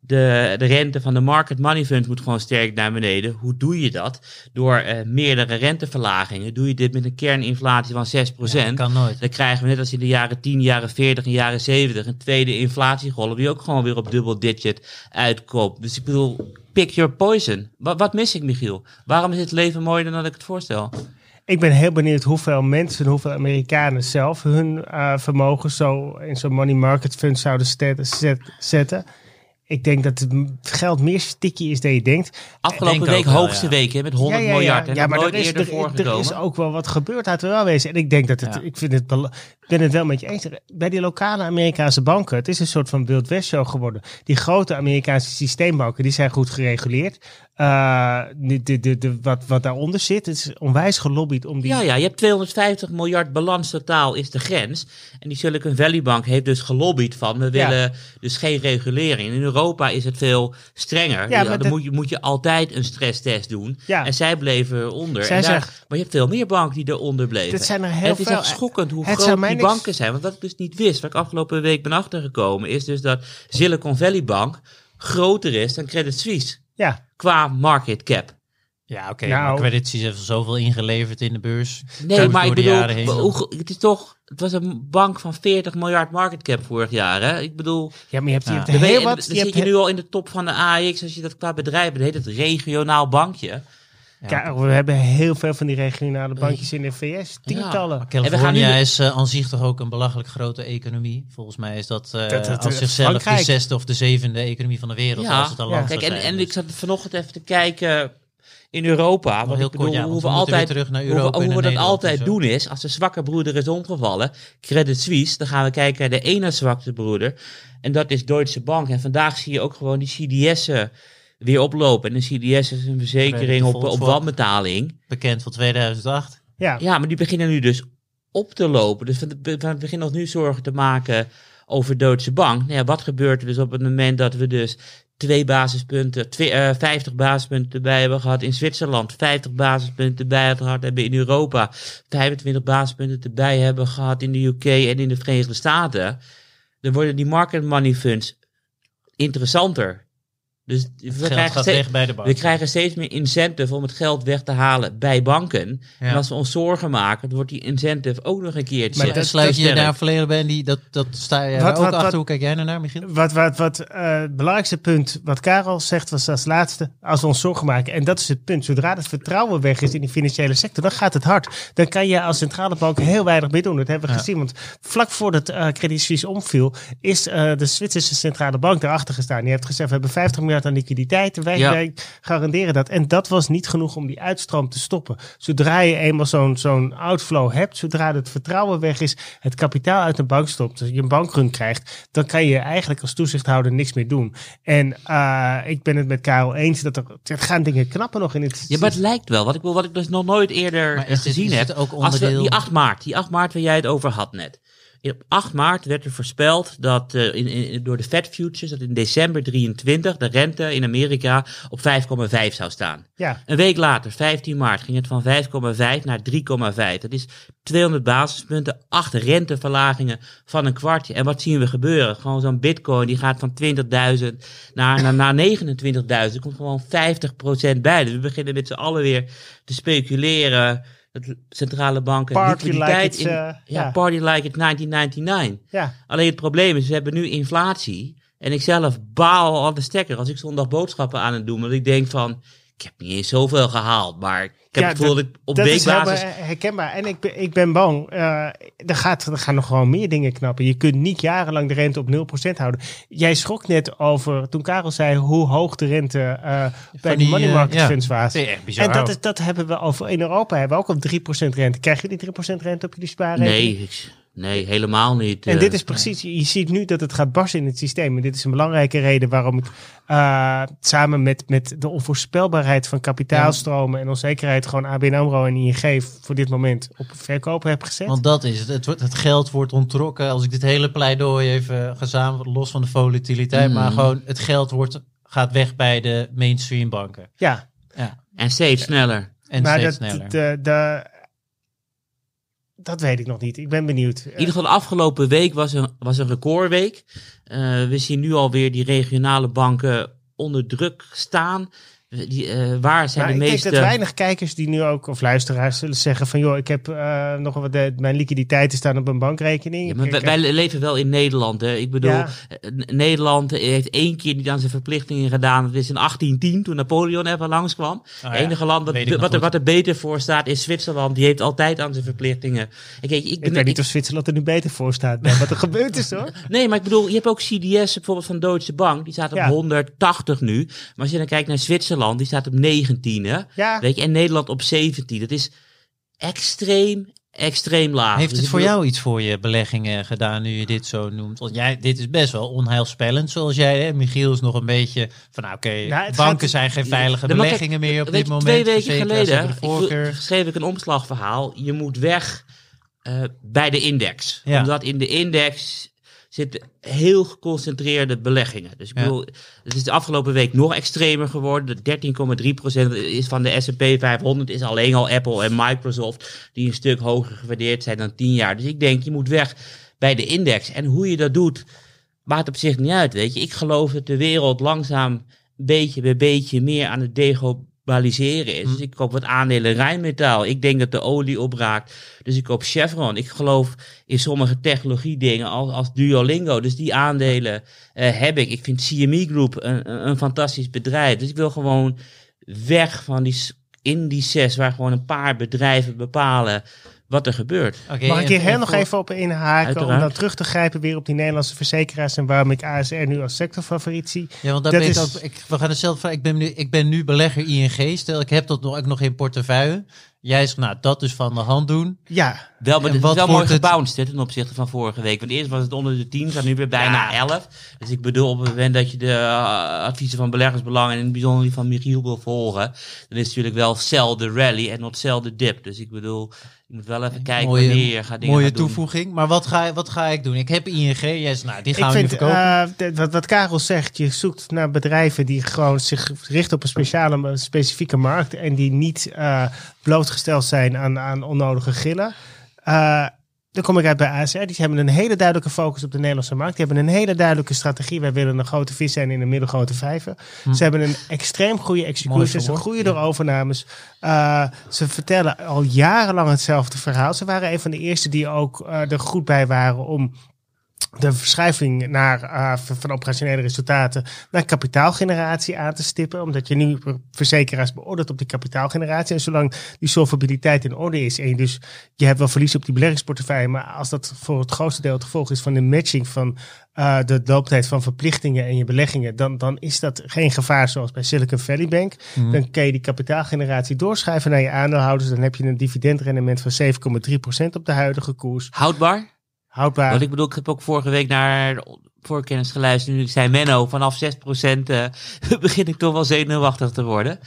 De, de rente van de market money fund moet gewoon sterk naar beneden. Hoe doe je dat? Door eh, meerdere renteverlagingen. Doe je dit met een kerninflatie van 6%. kan nooit. Dan krijgen we net als in de jaren 10, jaren 40 en jaren 70 een tweede inflatiegolf die ook gewoon weer op dubbel digit uitkomt. Dus ik bedoel, pick your poison. Wat, wat mis ik, Michiel? Waarom is het leven mooier dan ik het voorstel? Ik ben heel benieuwd hoeveel mensen, hoeveel Amerikanen zelf hun eh, vermogen zo in zo'n money market fund zouden zetten. Ik denk dat het geld meer sticky is dan je denkt. Afgelopen denk week, wel, hoogste ja. week hè, met 100 miljard. En ja maar nooit er is, eerder er, er is ook wel wat gebeurd, laten we wel wezen. En ik denk dat het, Ja. ik vind het, ben het wel met je eens. Bij die lokale Amerikaanse banken, het is een soort van Wild West show geworden. Die grote Amerikaanse systeembanken, die zijn goed gereguleerd. De, de, de, wat, wat daaronder zit. Het is onwijs gelobbyd om die... Ja, ja, je hebt 250 miljard balans totaal is de grens. En die Silicon Valley Bank heeft dus gelobbyd van, we Ja. willen dus geen regulering. In Europa is het veel strenger. Ja, dan dat- moet, je, moet je altijd een stresstest doen. Ja. En zij bleven eronder. Zij En daar- maar je hebt veel meer banken die eronder bleven. Zijn er heel het is echt schokkend hoe Het groot die niks- banken zijn. Want wat ik dus niet wist, wat ik afgelopen week ben achtergekomen, is dus dat Silicon Valley Bank groter is dan Credit Suisse Ja, qua market cap. Ja, oké. Nou- maar Credit Suisse heeft zoveel ingeleverd in de beurs. Nee, maar ik bedoel, het is toch, het was een bank van 40 miljard market cap vorig jaar. Hè? Ik bedoel, ja maar je hebt, je hebt dan, je- heel dan wat... zit Je je, hebt nu al in de top van de AX als je dat qua bedrijf, dat heet het regionaal bankje. Ja, we hebben heel veel van die regionale bankjes in de VS. Tientallen. We gaan Californië nu- is eh, aan zich toch ook een belachelijk grote economie. Volgens mij is dat, eh, Dat- dat- als zichzelf Frankrijk. de zesde of de zevende economie van de wereld. Ja. als het een Ja. Kijk, en, ik zat vanochtend even te kijken in Europa. Want heel ik bedoel, kort, ja, hoe we we altijd, terug naar hoe we- Europa hoe we naar dat Nederland altijd doen is, als de zwakke broeder is omgevallen, Credit Suisse, dan gaan we kijken naar de ene zwakste broeder. En dat is Deutsche Bank. En vandaag zie je ook gewoon die CDS'en weer oplopen. En een CDS is een verzekering op, op wanbetaling. Bekend van 2008. Ja, Ja, maar die beginnen nu dus op te lopen. Dus we, beginnen ons nu zorgen te maken over Deutsche Bank. Nou ja, wat gebeurt er dus op het moment dat we dus twee basispunten, twee, eh, 50 basispunten erbij hebben gehad in Zwitserland, 50 basispunten erbij gehad hebben in Europa, 25 basispunten erbij hebben gehad in de UK en in de Verenigde Staten. Dan worden die market money funds interessanter. Dus we Het geld krijgen, gaat steeds, weg bij de bank. we krijgen steeds meer incentive om het geld weg te halen bij banken. Ja. En als we ons zorgen maken, dan wordt die incentive ook nog een keertje. Maar dat- sluit je daar volledig bij en die, dat, dat sta je Wat- ook wat- achter. wat- Hoe kijk jij naar, Michiel? Wat, wat, wat eh, het belangrijkste punt wat Karel zegt was als laatste, als we ons zorgen maken. En dat is het punt. Zodra het vertrouwen weg is in die financiële sector, dan gaat het hard. Dan kan je als centrale bank heel weinig meer doen. Dat hebben we Ja. gezien. Want vlak voordat eh Credit Suisse omviel, is eh, de Zwitserse centrale bank daarachter gestaan. Die heeft gezegd, we hebben 50 miljard aan liquiditeit. En wij, Ja. wij garanderen dat. En dat was niet genoeg om die uitstroom te stoppen. Zodra je eenmaal zo'n zo'n outflow hebt, zodra het vertrouwen weg is, het kapitaal uit de bank stopt, dus je een bankrun krijgt, dan kan je eigenlijk als toezichthouder niks meer doen. En eh, ik ben het met Karel eens dat er, er gaan dingen knappen nog in het Ja, maar het lijkt wel. Wat ik, wil- wat ik dus nog nooit eerder Maar is dit- gezien heb. ook Als we, onderdeel- die 8 maart, die 8 maart waar jij het over had net. Op 8 maart werd er voorspeld dat eh, in, in- door de Fed Futures dat in december 23 de rente in Amerika op 5,5 zou staan. Ja, Een week later, 15 maart, ging het van 5,5 naar 3,5. Dat is 200 basispunten, acht renteverlagingen van een kwartje. En wat zien we gebeuren? Gewoon zo'n bitcoin die gaat van 20.000 naar, naar, naar 29.000. Er komt gewoon 50% bij. Dus we beginnen met z'n allen weer te speculeren. Dat centrale banken Party liquiditeit like in, eh, ja, ja. party like it's 1999. ja. Alleen het probleem is, we hebben nu inflatie. En ik zelf baal al de stekker als ik zondag boodschappen aan het doen. Want ik denk van, ik heb niet eens zoveel gehaald. Maar ik heb Ja, het gevoel dat ik op dat is weekbasis... herkenbaar. En ik, ben- ik ben bang, eh, er, gaat, er gaan nog gewoon meer dingen knappen. Je kunt niet jarenlang de rente op 0% houden. Jij schrok net over, toen Karel zei hoe hoog de rente eh, bij die money eh, market funds was. Bizar. En dat, is, dat hebben we over, in Europa hebben we ook op 3% rente. Krijg je die 3% rente op jullie spaarrekening? Nee, ik- nee, helemaal niet. En eh. dit is precies, je ziet nu dat het gaat barsten in het systeem. En dit is een belangrijke reden waarom ik eh, samen met, met de onvoorspelbaarheid van kapitaalstromen en onzekerheid gewoon ABN AMRO en ING voor dit moment op verkopen heb gezet. Want dat is het. Het, wordt, het geld wordt ontrokken. Als ik dit hele pleidooi even gezamenlijk, los van de volatiliteit, maar Mhm. gewoon het geld wordt, gaat weg bij de mainstream banken. ja, Ja. En steeds sneller. En maar steeds dat, sneller. de, de, dat weet ik nog niet. Ik ben benieuwd. In ieder geval de afgelopen week was een, was een recordweek. Eh, we zien nu alweer die regionale banken onder druk staan. Eh, Die, eh, waar zijn de ik meeste... denk dat weinig kijkers die nu ook, of luisteraars, zullen zeggen van joh, ik heb eh, nog wat, de, mijn liquiditeiten staan op een bankrekening. Ja, maar Ik- wij, ik- wij leven wel in Nederland. Hè. Ik bedoel, Ja. eh, Nederland heeft één keer niet aan zijn verplichtingen gedaan. Dat is in 1810, toen Napoleon even langskwam. Oh ja, Het enige land wat, weet ik er, wat er beter voor staat is Zwitserland. Die heeft altijd aan zijn verplichtingen. Ik, ik, ik ik ben, weet niet ik- of Zwitserland er nu beter voor staat. bij wat er gebeurd is hoor. nee, maar ik bedoel, je hebt ook CDS bijvoorbeeld van Deutsche Bank. Die staat op Ja. 180 nu. Maar als je dan kijkt naar Zwitserland, die staat op 19. Hè? Ja, Weet je, en Nederland op 17. Dat is extreem, extreem laag. Heeft Dus het voor bedoel- jou iets voor je beleggingen gedaan nu je dit zo noemt? Want jij, dit is best wel onheilspellend zoals jij. Hè? Michiel is nog een beetje van nou oké, Nou, banken gaat- zijn geen veilige Ja, beleggingen meer op dit je, moment. Twee weken geleden ik, schreef ik een omslagverhaal. Je moet weg eh, bij de index. Ja. Omdat in de index zitten heel geconcentreerde beleggingen. Dus ik Ja. bedoel, het is de afgelopen week nog extremer geworden. De 13,3% is van de S&P 500 is alleen al Apple en Microsoft die een stuk hoger gewaardeerd zijn dan 10 jaar. Dus ik denk, je moet weg bij de index. En hoe je dat doet, maakt op zich niet uit. Weet je, ik geloof dat de wereld langzaam beetje bij beetje meer aan het is. Dus ik koop wat aandelen Rijnmetaal. Ik denk dat de olie opraakt. Dus ik koop Chevron. Ik geloof in sommige technologie dingen als, als Duolingo. Dus die aandelen eh, heb ik. Ik vind CME Group een, een, fantastisch bedrijf. Dus ik wil gewoon weg van die indices waar gewoon een paar bedrijven bepalen wat er gebeurt. Mag ik hier nog voor- even op inhaken? Om dan terug te grijpen weer op die Nederlandse verzekeraars en waarom ik ASR nu als sectorfavoriet zie. Ja, want daar Dat ben ik is- ook, ik, we gaan hetzelfde vragen. Ik ben, nu, ik ben nu belegger ING. Stel, ik heb dat nog, ook nog in portefeuille. Jij zegt, nou, dat dus van de hand doen. Ja, Wel, maar En het wat is wel mooi het- gebounced hè, ten opzichte van vorige week. Want eerst was het onder de 10, staat nu weer bijna Ja. 11. Dus ik bedoel, op het moment dat je de uh, adviezen van beleggersbelang en in het bijzonder die van Michiel wil volgen, dan is het natuurlijk wel sell the rally en not sell the dip. Dus ik bedoel, je moet wel even kijken Mooie- wanneer je gaat dingen Mooie doen. toevoeging. Maar wat ga, wat ga ik doen? Ik heb ING. Jij zegt, nou, die gaan ik we nu vind verkopen. eh, wat, wat Karel zegt, je zoekt naar bedrijven die gewoon zich richten op een speciale, specifieke markt en die niet eh, blootgesteld zijn aan, aan onnodige gillen. Eh, dan kom ik uit bij ASR. Die hebben een hele duidelijke focus op de Nederlandse markt. Die hebben een hele duidelijke strategie. Wij willen een grote vis zijn in een middelgrote vijver. Ze hebben een extreem goede executie. Ze groeien door overnames. Eh, ze vertellen al jarenlang hetzelfde verhaal. Ze waren een van de eerste die ook eh, er goed bij waren om de verschuiving naar, eh, van operationele resultaten naar kapitaalgeneratie aan te stippen. Omdat je nu verzekeraars beoordeelt op die kapitaalgeneratie. En zolang die solvabiliteit in orde is en je dus je hebt wel verlies op die beleggingsportefeuille. Maar als dat voor het grootste deel het gevolg is van de matching van eh, de looptijd van verplichtingen en je beleggingen, dan, dan is dat geen gevaar zoals bij Silicon Valley Bank. Mhm. Dan kan je die kapitaalgeneratie doorschuiven naar je aandeelhouders. Dan heb je een dividendrendement van 7,3% op de huidige koers. Houdbaar? Houdbaar. Want ik bedoel, ik heb ook vorige week naar voorkennis geluisterd. Nu zei Menno, vanaf 6% eh begin ik toch wel zenuwachtig te worden.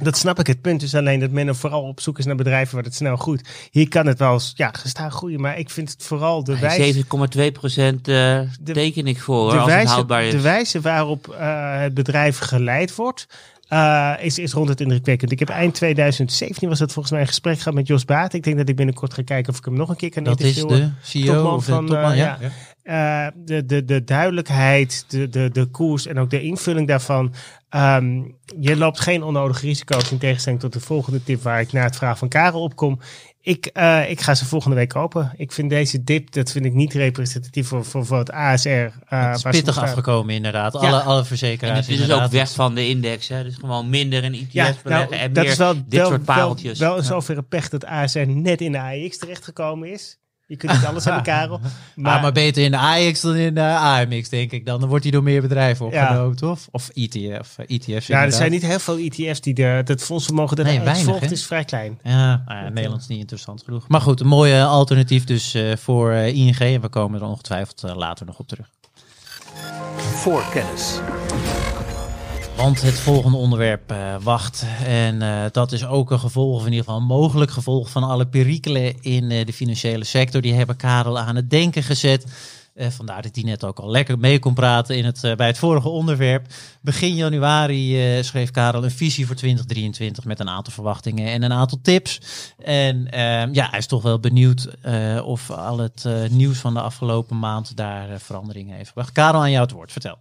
Dat snap ik. Het punt is alleen dat men er vooral op zoek is naar bedrijven waar het snel groeit. Hier kan het wel eens, ja, gestaan groeien. Maar ik vind het vooral de wijze, 7,2% eh teken ik voor hoor, de, als het wijze, houdbaar is. de wijze waarop eh, het bedrijf geleid wordt. Eh, is, is rond het indrukwekkend. Ik heb eind 2017 was het volgens mij een gesprek gehad met Jos Baat. Ik denk dat ik binnenkort ga kijken of ik hem nog een keer kan dat is interviewen. de CEO topman of de van, topman, eh, ja. ja. Eh, de, de, de duidelijkheid, de, de, de koers en ook de invulling daarvan. Ehm, je loopt geen onnodige risico's in tegenstelling tot de volgende tip waar ik na het vraag van Karel opkom. Ik, eh, ik ga ze volgende week kopen. Ik vind deze dip, dat vind ik niet representatief voor, voor, voor het ASR. eh, Het is pittig afgekomen inderdaad. Ja. Alle, alle En verzekeraars het is dus ook weg van de index. Hè? Dus gewoon minder in ETF's Ja, nou, en dat meer is wel, dit wel, soort wel, pareltjes. wel in zoverre pech dat ASR net in de AX terechtgekomen is. Je kunt niet alles hebben, Karel. Maar, maar beter in de AX dan in de AMX, denk ik. Dan, dan wordt hij door meer bedrijven opgenomen, toch? Of ETF, eh, ETF's Ja, er zijn niet heel veel ETF's die de, het fondsvermogen dat Nee, nee, weinig, volgt is vrij klein. Ja, nou ja, Nederland is niet interessant genoeg. Maar goed, een mooi eh, alternatief dus eh, voor eh, ING. En we komen er ongetwijfeld eh, later nog op terug. Voor kennis. Want het volgende onderwerp eh, wacht. En eh, dat is ook een gevolg, of in ieder geval een mogelijk gevolg van alle perikelen in eh, de financiële sector. Die hebben Karel aan het denken gezet. Vandaar dat hij net ook al lekker mee kon praten in het, bij het vorige onderwerp. Begin januari schreef Karel een visie voor 2023 met een aantal verwachtingen en een aantal tips. En eh, ja, hij is toch wel benieuwd of al het nieuws van de afgelopen maand daar veranderingen heeft gebracht. Karel, aan jou het woord. Vertel.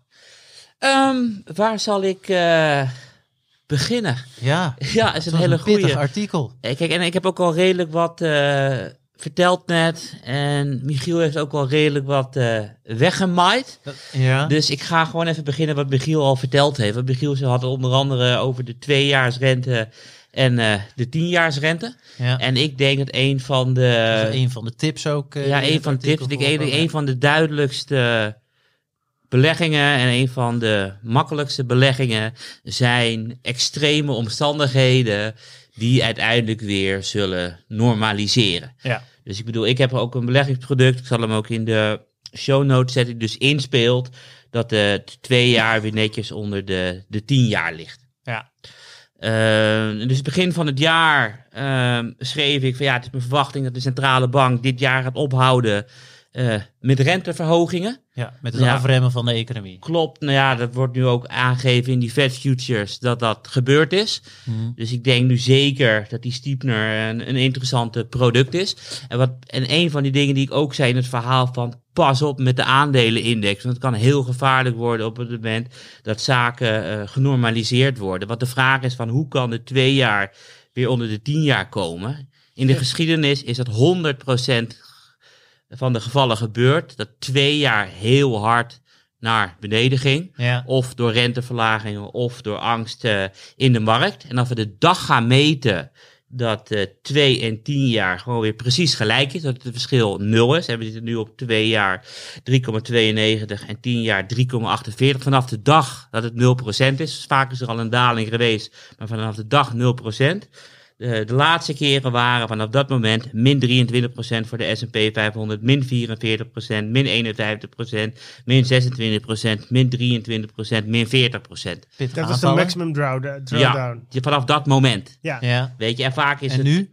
Ehm, waar zal ik eh, beginnen? Ja, Ja, is een hele een goede. artikel. Kijk, en ik heb ook al redelijk wat eh, verteld net. En Michiel heeft ook al redelijk wat eh weggemaaid. Ja. Dus ik ga gewoon even beginnen wat Michiel al verteld heeft. Want Michiel had onder andere over de tweejaarsrente en eh, de tienjaarsrente. ja. En ik denk dat een van de... dat een van de tips ook. eh, ja, een van de tips. Ik denk een van de duidelijkste beleggingen en een van de makkelijkste beleggingen zijn extreme omstandigheden die uiteindelijk weer zullen normaliseren. Ja. Dus ik bedoel, ik heb ook een beleggingsproduct. Ik zal hem ook in de show notes zetten. Die dus inspeelt dat het twee jaar weer netjes onder de, de tien jaar ligt. Ja. Uh, dus begin van het jaar uh, schreef ik van ja, het is mijn verwachting dat de centrale bank dit jaar gaat ophouden uh, met renteverhogingen. Ja, met het Ja. afremmen van de economie. Klopt, nou ja, dat wordt nu ook aangegeven in die Fed Futures dat dat gebeurd is. Mhm. Dus ik denk nu zeker dat die Stiepner een, een interessante product is. En, wat, en een van die dingen die ik ook zei in het verhaal van pas op met de aandelenindex. Want het kan heel gevaarlijk worden op het moment dat zaken eh, genormaliseerd worden. Wat de vraag is van hoe kan de twee jaar weer onder de tien jaar komen. In de geschiedenis is dat 100% van de gevallen gebeurd. Dat twee jaar heel hard naar beneden ging. Ja. Of door renteverlagingen of door angst eh, in de markt. En als we de dag gaan meten dat eh 2 en 10 jaar gewoon weer precies gelijk is, dat het verschil nul is. En we zitten nu op 2 jaar 3,92 en 10 jaar 3,48. Vanaf de dag dat het 0% is, vaak is er al een daling geweest, maar vanaf de dag 0%. De, de laatste keren waren vanaf dat moment min 23% voor de S&P 500, min 44%, min 51%, min 26%, min 23%, min 40%. Pittig Dat is de maximum Ja, drawdown. je- vanaf dat moment. Ja. Ja. Weet je, en vaak is En het... nu?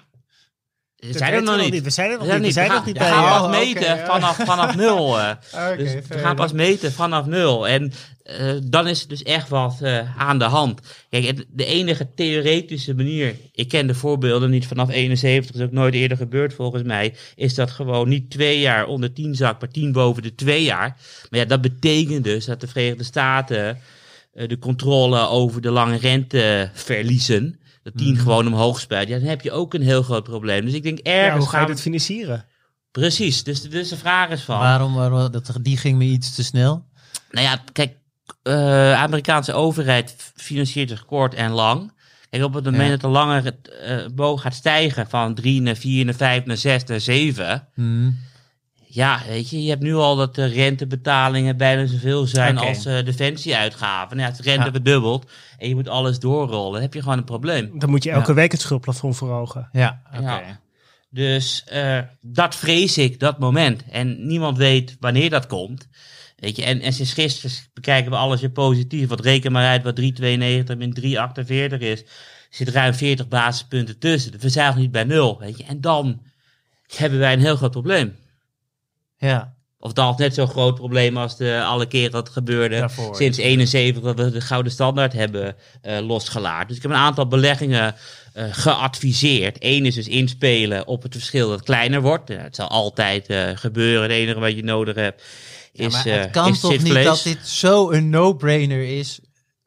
Dat zijn er nog we niet. We zijn er nog We niet. We zijn gaan- nog niet we bij. gaan ja. pas meten ja. vanaf, vanaf nul. eh. Dus we gaan pas meten vanaf nul. En eh, dan is er dus echt wat eh, aan de hand. Kijk, het- de enige theoretische manier, ik ken de voorbeelden niet vanaf 71, dat is ook nooit eerder gebeurd volgens mij, is dat gewoon niet twee jaar onder 10 zak, maar 10 boven de twee jaar. Maar ja, dat betekent dus dat de Verenigde Staten eh, de controle over de lange rente verliezen. Dat 10 gewoon omhoog spuit. Ja, dan heb je ook een heel groot probleem. Dus ik denk ergens Ja, hoe ga je gaan dit financieren? Precies, dus, dus de vraag is van... Waarom, waarom dat, die ging me iets te snel? Nou ja, kijk, eh, de Amerikaanse overheid financiert zich kort en lang. Kijk, op het moment Ja. dat de lange eh, boog gaat stijgen van 3 naar 4 naar 5 naar 6 naar 7... Hm. Ja, weet je, je hebt nu al dat de rentebetalingen bijna zoveel zijn als eh defensieuitgaven. Nou ja, de rente Ja. verdubbelt en je moet alles doorrollen, dan heb je gewoon een probleem. Dan moet je elke Ja. week het schuldplafond voor ogen. Ja, oké. Ja. Dus eh, dat vrees ik, dat moment. En niemand weet wanneer dat komt. Weet je, en, en sinds gisteren bekijken we alles weer positief. Wat reken maar uit wat 3,92 min 3,48 is. Er zit ruim 40 basispunten tussen. We zijn nog niet bij nul. Weet je. En dan hebben wij een heel groot probleem. Ja. Of dan net zo'n groot probleem als de, alle keren dat gebeurde Daarvoor, sinds 71 dat we de gouden standaard hebben eh, losgelaten. Dus ik heb een aantal beleggingen eh, geadviseerd. Eén is dus inspelen op het verschil dat kleiner wordt. Het zal altijd eh, gebeuren. Het enige wat je nodig hebt Ja, is, maar eh het kan is toch niet dat dit zo een no-brainer is?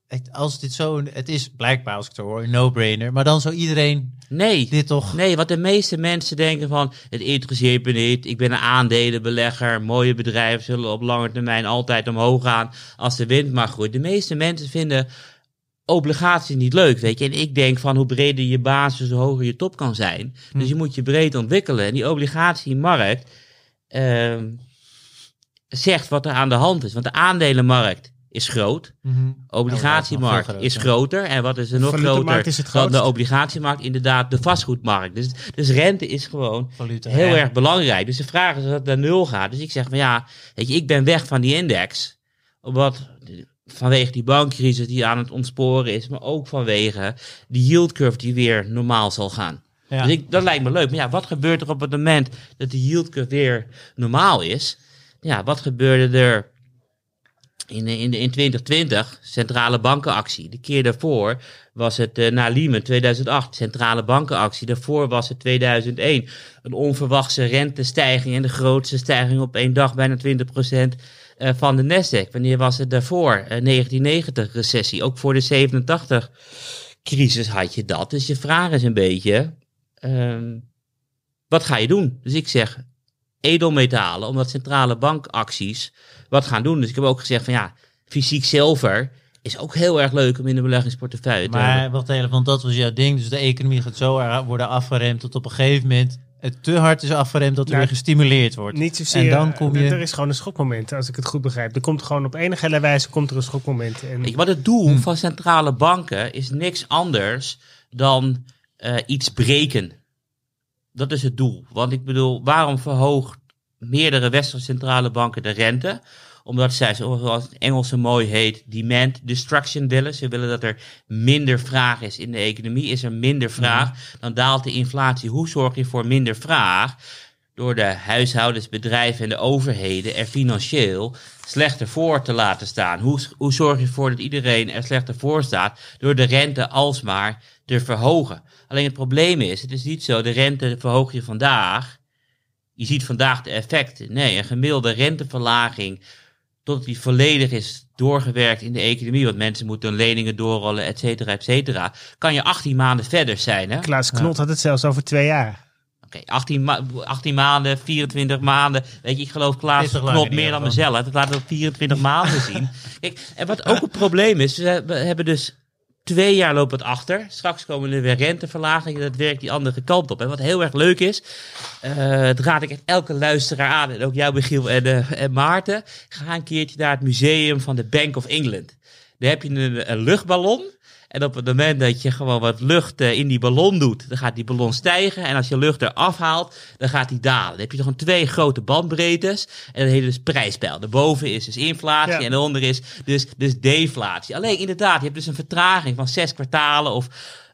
Het- Als dit zo, een- het is blijkbaar als ik het hoor, een no-brainer. Maar dan zou iedereen Nee. dit toch... Nee, wat de meeste mensen denken van, het interesseert me niet, ik ben een aandelenbelegger, mooie bedrijven zullen op lange termijn altijd omhoog gaan als de wind maar groeit. De meeste mensen vinden obligaties niet leuk, weet je. En ik denk van hoe breder je basis, hoe hoger je top kan zijn. Dus je moet je breed ontwikkelen. En die obligatiemarkt ehm, zegt wat er aan de hand is. Want de aandelenmarkt is groot. Mhm. Obligatiemarkt dat is groter. En wat is er nog groter is dan de obligatiemarkt? Inderdaad, de vastgoedmarkt. Dus, dus rente is gewoon heel ja. erg belangrijk. Dus de vraag is of het naar nul gaat. Dus ik zeg van ja, weet je, ik ben weg van die index. Omdat vanwege die bankcrisis die aan het ontsporen is, maar ook vanwege die yield curve die weer normaal zal gaan. Ja. Dus ik, dat lijkt me leuk. Maar ja, wat gebeurt er op het moment dat de yield curve weer normaal is? Ja, wat gebeurde er in, in, in 2020? Centrale bankenactie. De keer daarvoor was het eh, na Lehman 2008, centrale bankenactie. Daarvoor was het 2001. Een onverwachte rentestijging en de grootste stijging op één dag, bijna 20% eh, van de Nasdaq. Wanneer was het daarvoor? Eh, 1990 recessie. Ook voor de 87 crisis had je dat. Dus je vraag is een beetje, ehm, wat ga je doen? Dus ik zeg edelmetalen, omdat centrale bankacties wat gaan doen. Dus ik heb ook gezegd van ja, fysiek zilver is ook heel erg leuk om in de beleggingsportefeuille te hebben. Maar wacht even, want dat was jouw ding. Dus de economie gaat zo erg worden afgeremd tot op een gegeven moment het te hard is afgeremd dat er Nou, weer gestimuleerd wordt. Niet zozeer. En dan kom eh, je... Er is gewoon een schokmoment, als ik het goed begrijp. Er komt gewoon op enige wijze komt er een schokmoment. En Weet je, wat het doel Hmm. van centrale banken is niks anders dan eh, iets breken. Dat is het doel. Want ik bedoel, waarom verhoogt meerdere westerse centrale banken de rente? Omdat zij, zoals het Engelse mooi heet, demand destruction willen. Ze willen dat er minder vraag is in de economie. Is er minder vraag, dan daalt de inflatie. Hoe zorg je voor minder vraag? Door de huishoudens, bedrijven en de overheden er financieel slechter voor te laten staan. Hoe, hoe zorg je ervoor dat iedereen er slechter voor staat? Door de rente alsmaar te verhogen. Alleen het probleem is, het is niet zo, de rente verhoog je vandaag. Je ziet vandaag de effecten. Nee, een gemiddelde renteverlaging totdat die volledig is doorgewerkt in de economie, want mensen moeten hun leningen doorrollen, et cetera, et cetera, kan je 18 maanden verder zijn. Hè? Klaas Knot had het zelfs over twee jaar. Oké, 18, ma 18 maanden, 24 maanden. Weet je, ik geloof Klaas klopt meer dan mezelf. Dat laten we op 24 maanden zien. Kijk, en wat ook een probleem is, we hebben dus twee jaar lopen het achter. Straks komen er weer renteverlagingen. Dat werkt die andere kant op. En wat heel erg leuk is, eh dat raad ik echt elke luisteraar aan. En ook jou, Michiel en, eh, en Maarten. Ga een keertje naar het museum van de Bank of England. Daar heb je een, een luchtballon. En op het moment dat je gewoon wat lucht eh, in die ballon doet, dan gaat die ballon stijgen. En als je lucht eraf haalt, dan gaat die dalen. Dan heb je toch een twee grote bandbreedtes. En dat heet dus prijspeil. Daarboven is dus inflatie Ja. en daaronder is dus, dus deflatie. Alleen inderdaad, je hebt dus een vertraging van zes kwartalen of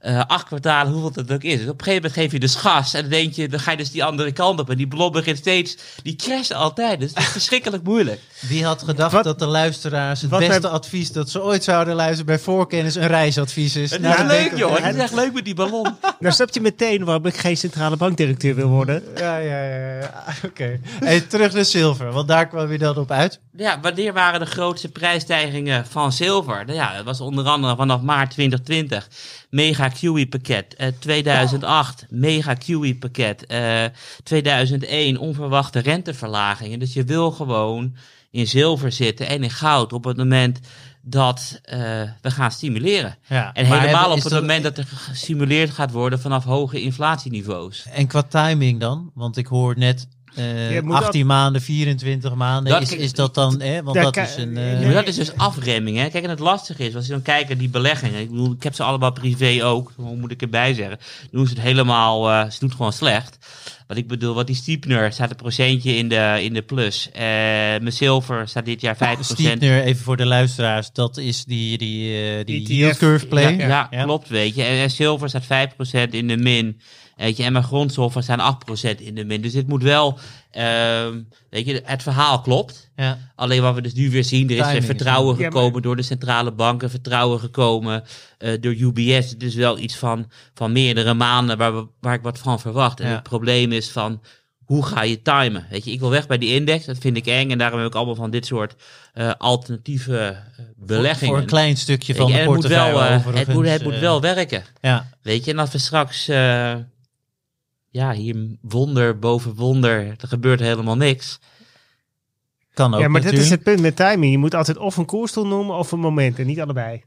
eh, acht kwartalen, hoeveel het ook is. Dus op een gegeven moment geef je dus gas en dan denk je, dan ga je dus die andere kant op. En die ballon begint steeds, die crasht altijd. Dus het is verschrikkelijk moeilijk. Wie had gedacht Wat- dat de luisteraars het beste advies dat ze ooit zouden luisteren bij voorkennis een reisadvies is? Het Nou, is leuk joh, het is echt leuk met die ballon. Nou snap je meteen waarom ik geen centrale bankdirecteur wil worden. Ja, ja, ja. ja. Oké. Hey, terug naar zilver, want daar kwam je dan op uit. Ja, wanneer waren de grootste prijsstijgingen van zilver? Nou ja, dat was onder andere vanaf maart 2020. Mega QE pakket. eh 2008 mega QE pakket. eh 2001 onverwachte renteverlagingen. Dus je wil gewoon in zilver zitten en in goud op het moment dat eh, we gaan stimuleren. Ja, En helemaal op het dat- moment dat er gestimuleerd gaat worden vanaf hoge inflatieniveaus. En qua timing dan? Want ik hoor net eh, Je moet 18 maanden, 24 maanden. Dat- is, is dat dan, hè? Want dat is een... eh, Maar dat is dus afremming. Hè? Kijk, en het lastige is, als je dan kijkt naar die beleggingen. Ik bedoel, ik heb ze allemaal privé ook. Hoe moet ik erbij zeggen? Doen ze het helemaal, eh, ze doen het gewoon slecht. Wat ik bedoel, wat die Stiepner staat een procentje in de, in de plus. Eh mijn zilver staat dit jaar 5%. Stiepner, even voor de luisteraars, dat is die, die, eh, die ETF. yield curve play. Ja, Ja. klopt, weet je. En, en zilver staat 5% in de min. Weet je, en mijn grondstoffen staan 8% in de min. Dus dit moet wel, ehm, weet je, het verhaal klopt. Ja. Alleen wat we dus nu weer zien, er is vertrouwen Ja, gekomen maar- door de centrale banken, vertrouwen gekomen eh, door UBS. Het is wel iets van, van meerdere maanden waar, we, waar ik wat van verwacht. En Ja. het probleem is van, hoe ga je timen? Weet je, ik wil weg bij die index, dat vind ik eng. En daarom heb ik allemaal van dit soort eh, alternatieve eh, beleggingen. Voor een klein stukje van je, de en het moet portefeuille wel, eh, het, moet, het moet eh, wel werken. Ja, Weet je, en als we straks, eh, ja, hier wonder boven wonder, er gebeurt helemaal niks. kan ook ja, maar dat is natuurlijk. het punt met timing. Je moet altijd of een koersdoel noemen of een moment en niet allebei.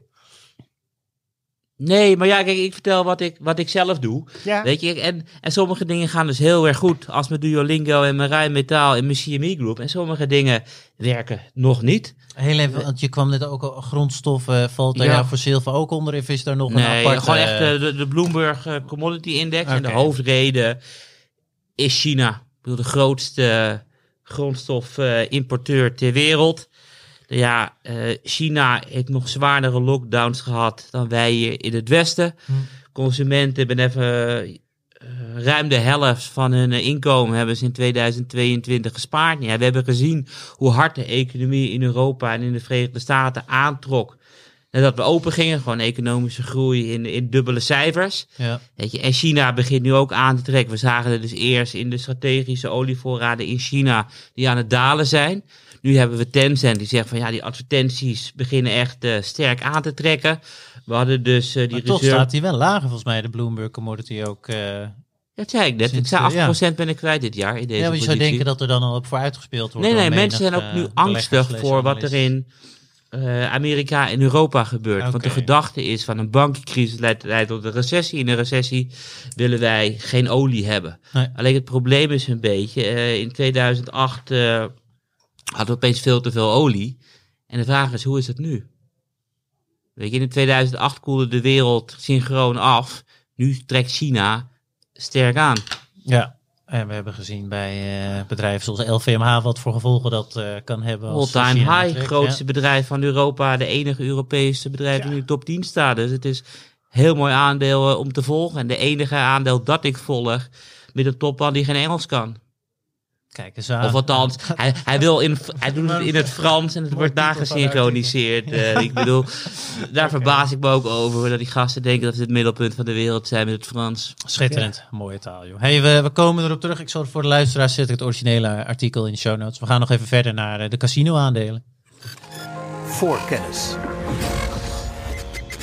Nee, maar ja, kijk, ik vertel wat ik, wat ik zelf doe. Ja, Weet je, en, en sommige dingen gaan dus heel erg goed. Als mijn Duolingo en mijn Rijnmetaal en mijn CME Group. En sommige dingen werken nog niet. Heel even, want je kwam net ook al, grondstoffen, valt daar Ja. jou voor zilver ook onder? Of is daar nog een Nee, apart... gewoon eh, echt eh, de, de Bloomberg eh, Commodity Index. En de hoofdreden is China. Ik bedoel, de grootste grondstofimporteur ter wereld. Ja, eh, China heeft nog zwaardere lockdowns gehad dan wij hier in het Westen. Hm. Consumenten hebben even eh, ruim de helft van hun eh, inkomen hebben ze in 2022 gespaard. Ja, we hebben gezien hoe hard de economie in Europa en in de Verenigde Staten aantrok. Nadat we open gingen, gewoon economische groei in, in dubbele cijfers. ja. Weet je, en China begint nu ook aan te trekken. We zagen het dus eerst in de strategische olievoorraden in China die aan het dalen zijn. Nu hebben we Tencent die zegt van ja, die advertenties beginnen echt eh, sterk aan te trekken. We hadden dus eh, die Maar toch reserve... staat hij wel lager volgens mij, de Bloomberg Commodity ook. eh, Dat zei ik net. Ik zei eh, 8% ben ik kwijt dit jaar in deze ja, maar je zou denken dat er dan al op voor uitgespeeld wordt. Nee, nee, mensen zijn ook nu angstig voor wat er in Amerika en Europa gebeurt. Want de gedachte is van een bankencrisis leidt, leidt tot een recessie. In een recessie willen wij geen olie hebben. Nee. Alleen het probleem is een beetje, in 2008 eh, hadden we opeens veel te veel olie. En de vraag is, hoe is het nu? Weet je, in 2008 koelde de wereld synchroon af. Nu trekt China sterk aan. Ja. En we hebben gezien bij eh, bedrijven zoals LVMH wat voor gevolgen dat eh, kan hebben. als All-time China high, trekt, grootste bedrijf van Europa, de enige Europese bedrijf die in de top 10 staat. Dus het is heel mooi aandeel eh, om te volgen. En de enige aandeel dat ik volg met een topman die geen Engels kan. Kijk eens aan. Of althans, hij, hij, wil in, hij doet het in het Frans en het wordt daar gesynchroniseerd. Eh, ik bedoel, daar verbaas ik me ook over dat die gasten denken dat ze het middelpunt van de wereld zijn met het Frans. Schitterend. Mooie taal, joh. Hey, we, we komen erop terug. Ik zal voor de luisteraars zetten het originele artikel in de show notes. We gaan nog even verder naar eh, de casino-aandelen. Voor kennis.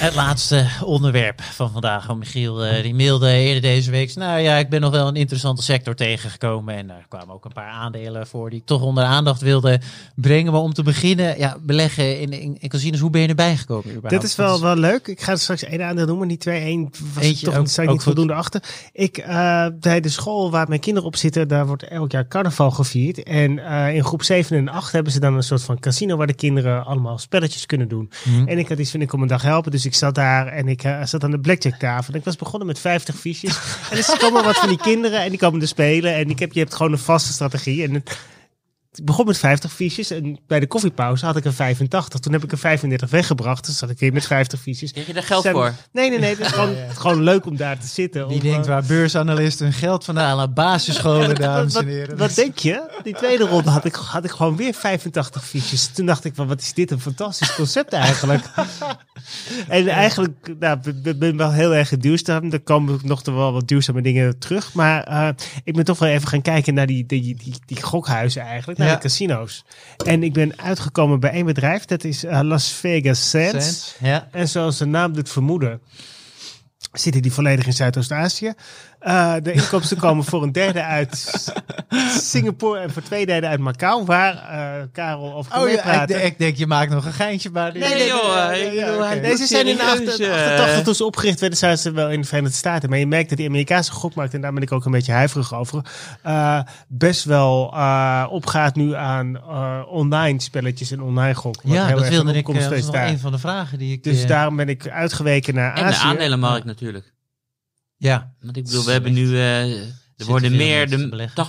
Het laatste onderwerp van vandaag. Oh, Michiel eh, die mailde eerder deze week. Nou ja, ik ben nog wel een interessante sector tegengekomen. En daar kwamen ook een paar aandelen voor die ik toch onder aandacht wilde brengen. Maar om te beginnen, ja, beleggen in, in, in casinos. Hoe ben je erbij gekomen? überhaupt? Dit is wel, wel leuk. Ik ga er straks één aandeel noemen, niet twee. één was Eentje toch ook- niet goed. voldoende achter. Ik, eh, bij de school waar mijn kinderen op zitten, daar wordt elk jaar carnaval gevierd. En eh, in groep 7 en 8 hebben ze dan een soort van casino waar de kinderen allemaal spelletjes kunnen doen. Mhm. En ik had iets van, ik kom een dag helpen. Dus ik zat daar en ik eh, zat aan de blackjack tafel. En ik was begonnen met 50 fiches. en er komen wat van die kinderen en die komen er spelen. En ik heb, je hebt gewoon een vaste strategie. En het- ik begon met 50 fiches en bij de koffiepauze had ik er 85. Toen heb ik er 35 weggebracht. Dus zat ik weer met 50 fiches. Krijg je daar geld Zijn- voor? Nee, nee, nee. Het is gewoon, gewoon leuk om daar te zitten. Die om, denkt eh, waar beursanalisten hun geld vandaan halen. Basisscholen, dames en heren. wat denk je? Die tweede ronde had ik, had ik gewoon weer 85 fiches. Toen dacht ik van, wat is dit een fantastisch concept eigenlijk. En eigenlijk, nou, ik ben- wel heel erg duurzaam. Er komen nog wel wat duurzame dingen terug. Maar eh, ik ben toch wel even gaan kijken naar die, die, die, die gokhuizen eigenlijk. Naar Ja. de casino's. En ik ben uitgekomen bij één bedrijf. Dat is eh, Las Vegas Sands. Ja. En zoals de naam doet vermoeden, zitten die volledig in Zuidoost-Azië. Eh, de inkomsten komen voor een derde uit Singapore en voor twee derde uit Macau, waar eh, Karel over kan Oh ja, ik, ik denk, je maakt nog een geintje, maar... die- Nee, joh, ik bedoel, hij Nee, ze zijn in de serieus, achter- eh. 88 toen ze opgericht werden, zijn ze wel in de Verenigde Staten. Maar je merkt dat die Amerikaanse gokmarkt, en daar ben ik ook een beetje huiverig over, eh, best wel eh, opgaat nu aan eh, online spelletjes en online gokken. wat Ja, heel dat erg wilde ik. Dat nog daar. een van de vragen die ik... Dus daarom ben ik uitgeweken naar En de Azië. aandelenmarkt natuurlijk. Ja, Want ik bedoel, we hebben nu... eh, er worden meer, de beleggen.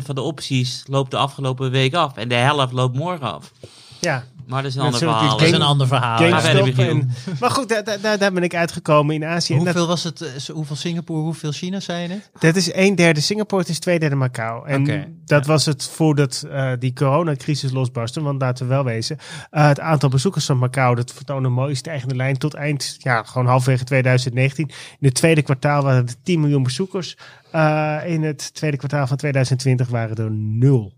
80% van de opties loopt de afgelopen week af. En de helft loopt morgen af. Ja, Maar dat is een ander verhaal. dat is een ander verhaal. Game- ja. verder, GameStop. Michiel. En, maar goed, daar, daar, daar ben ik uitgekomen in Azië. En dat, Hoeveel was het? eh, Hoeveel Singapore, hoeveel China, zei je net? dat is een derde Singapore, het is twee derde Macau. En Oké, dat was het voordat eh, die coronacrisis losbarstte. Want laten we wel wezen, eh, het aantal bezoekers van Macau, dat vertoonde een mooie stijgende lijn tot eind, ja, gewoon halverwege 2019. In het tweede kwartaal waren er 10 miljoen bezoekers. Eh, in het tweede kwartaal van 2020 waren er nul.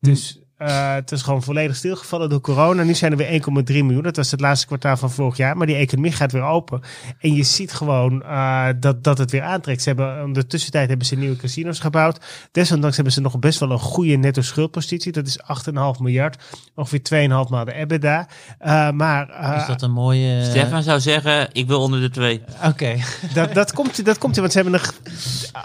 Dus eh, het is gewoon volledig stilgevallen door corona. Nu zijn er weer 1,3 miljoen. Dat was het laatste kwartaal van vorig jaar. Maar die economie gaat weer open. En je ziet gewoon eh, dat, dat het weer aantrekt. Ze hebben, in de tussentijd hebben ze nieuwe casinos gebouwd. Desondanks hebben ze nog best wel een goede netto schuldpositie. Dat is 8,5 miljard. Ongeveer 2,5 maal de EBITDA. Eh, maar eh, Is dat een mooie... Stefan zou zeggen, ik wil onder de twee. Oké. dat, dat komt, dat komt, want ze hebben nog,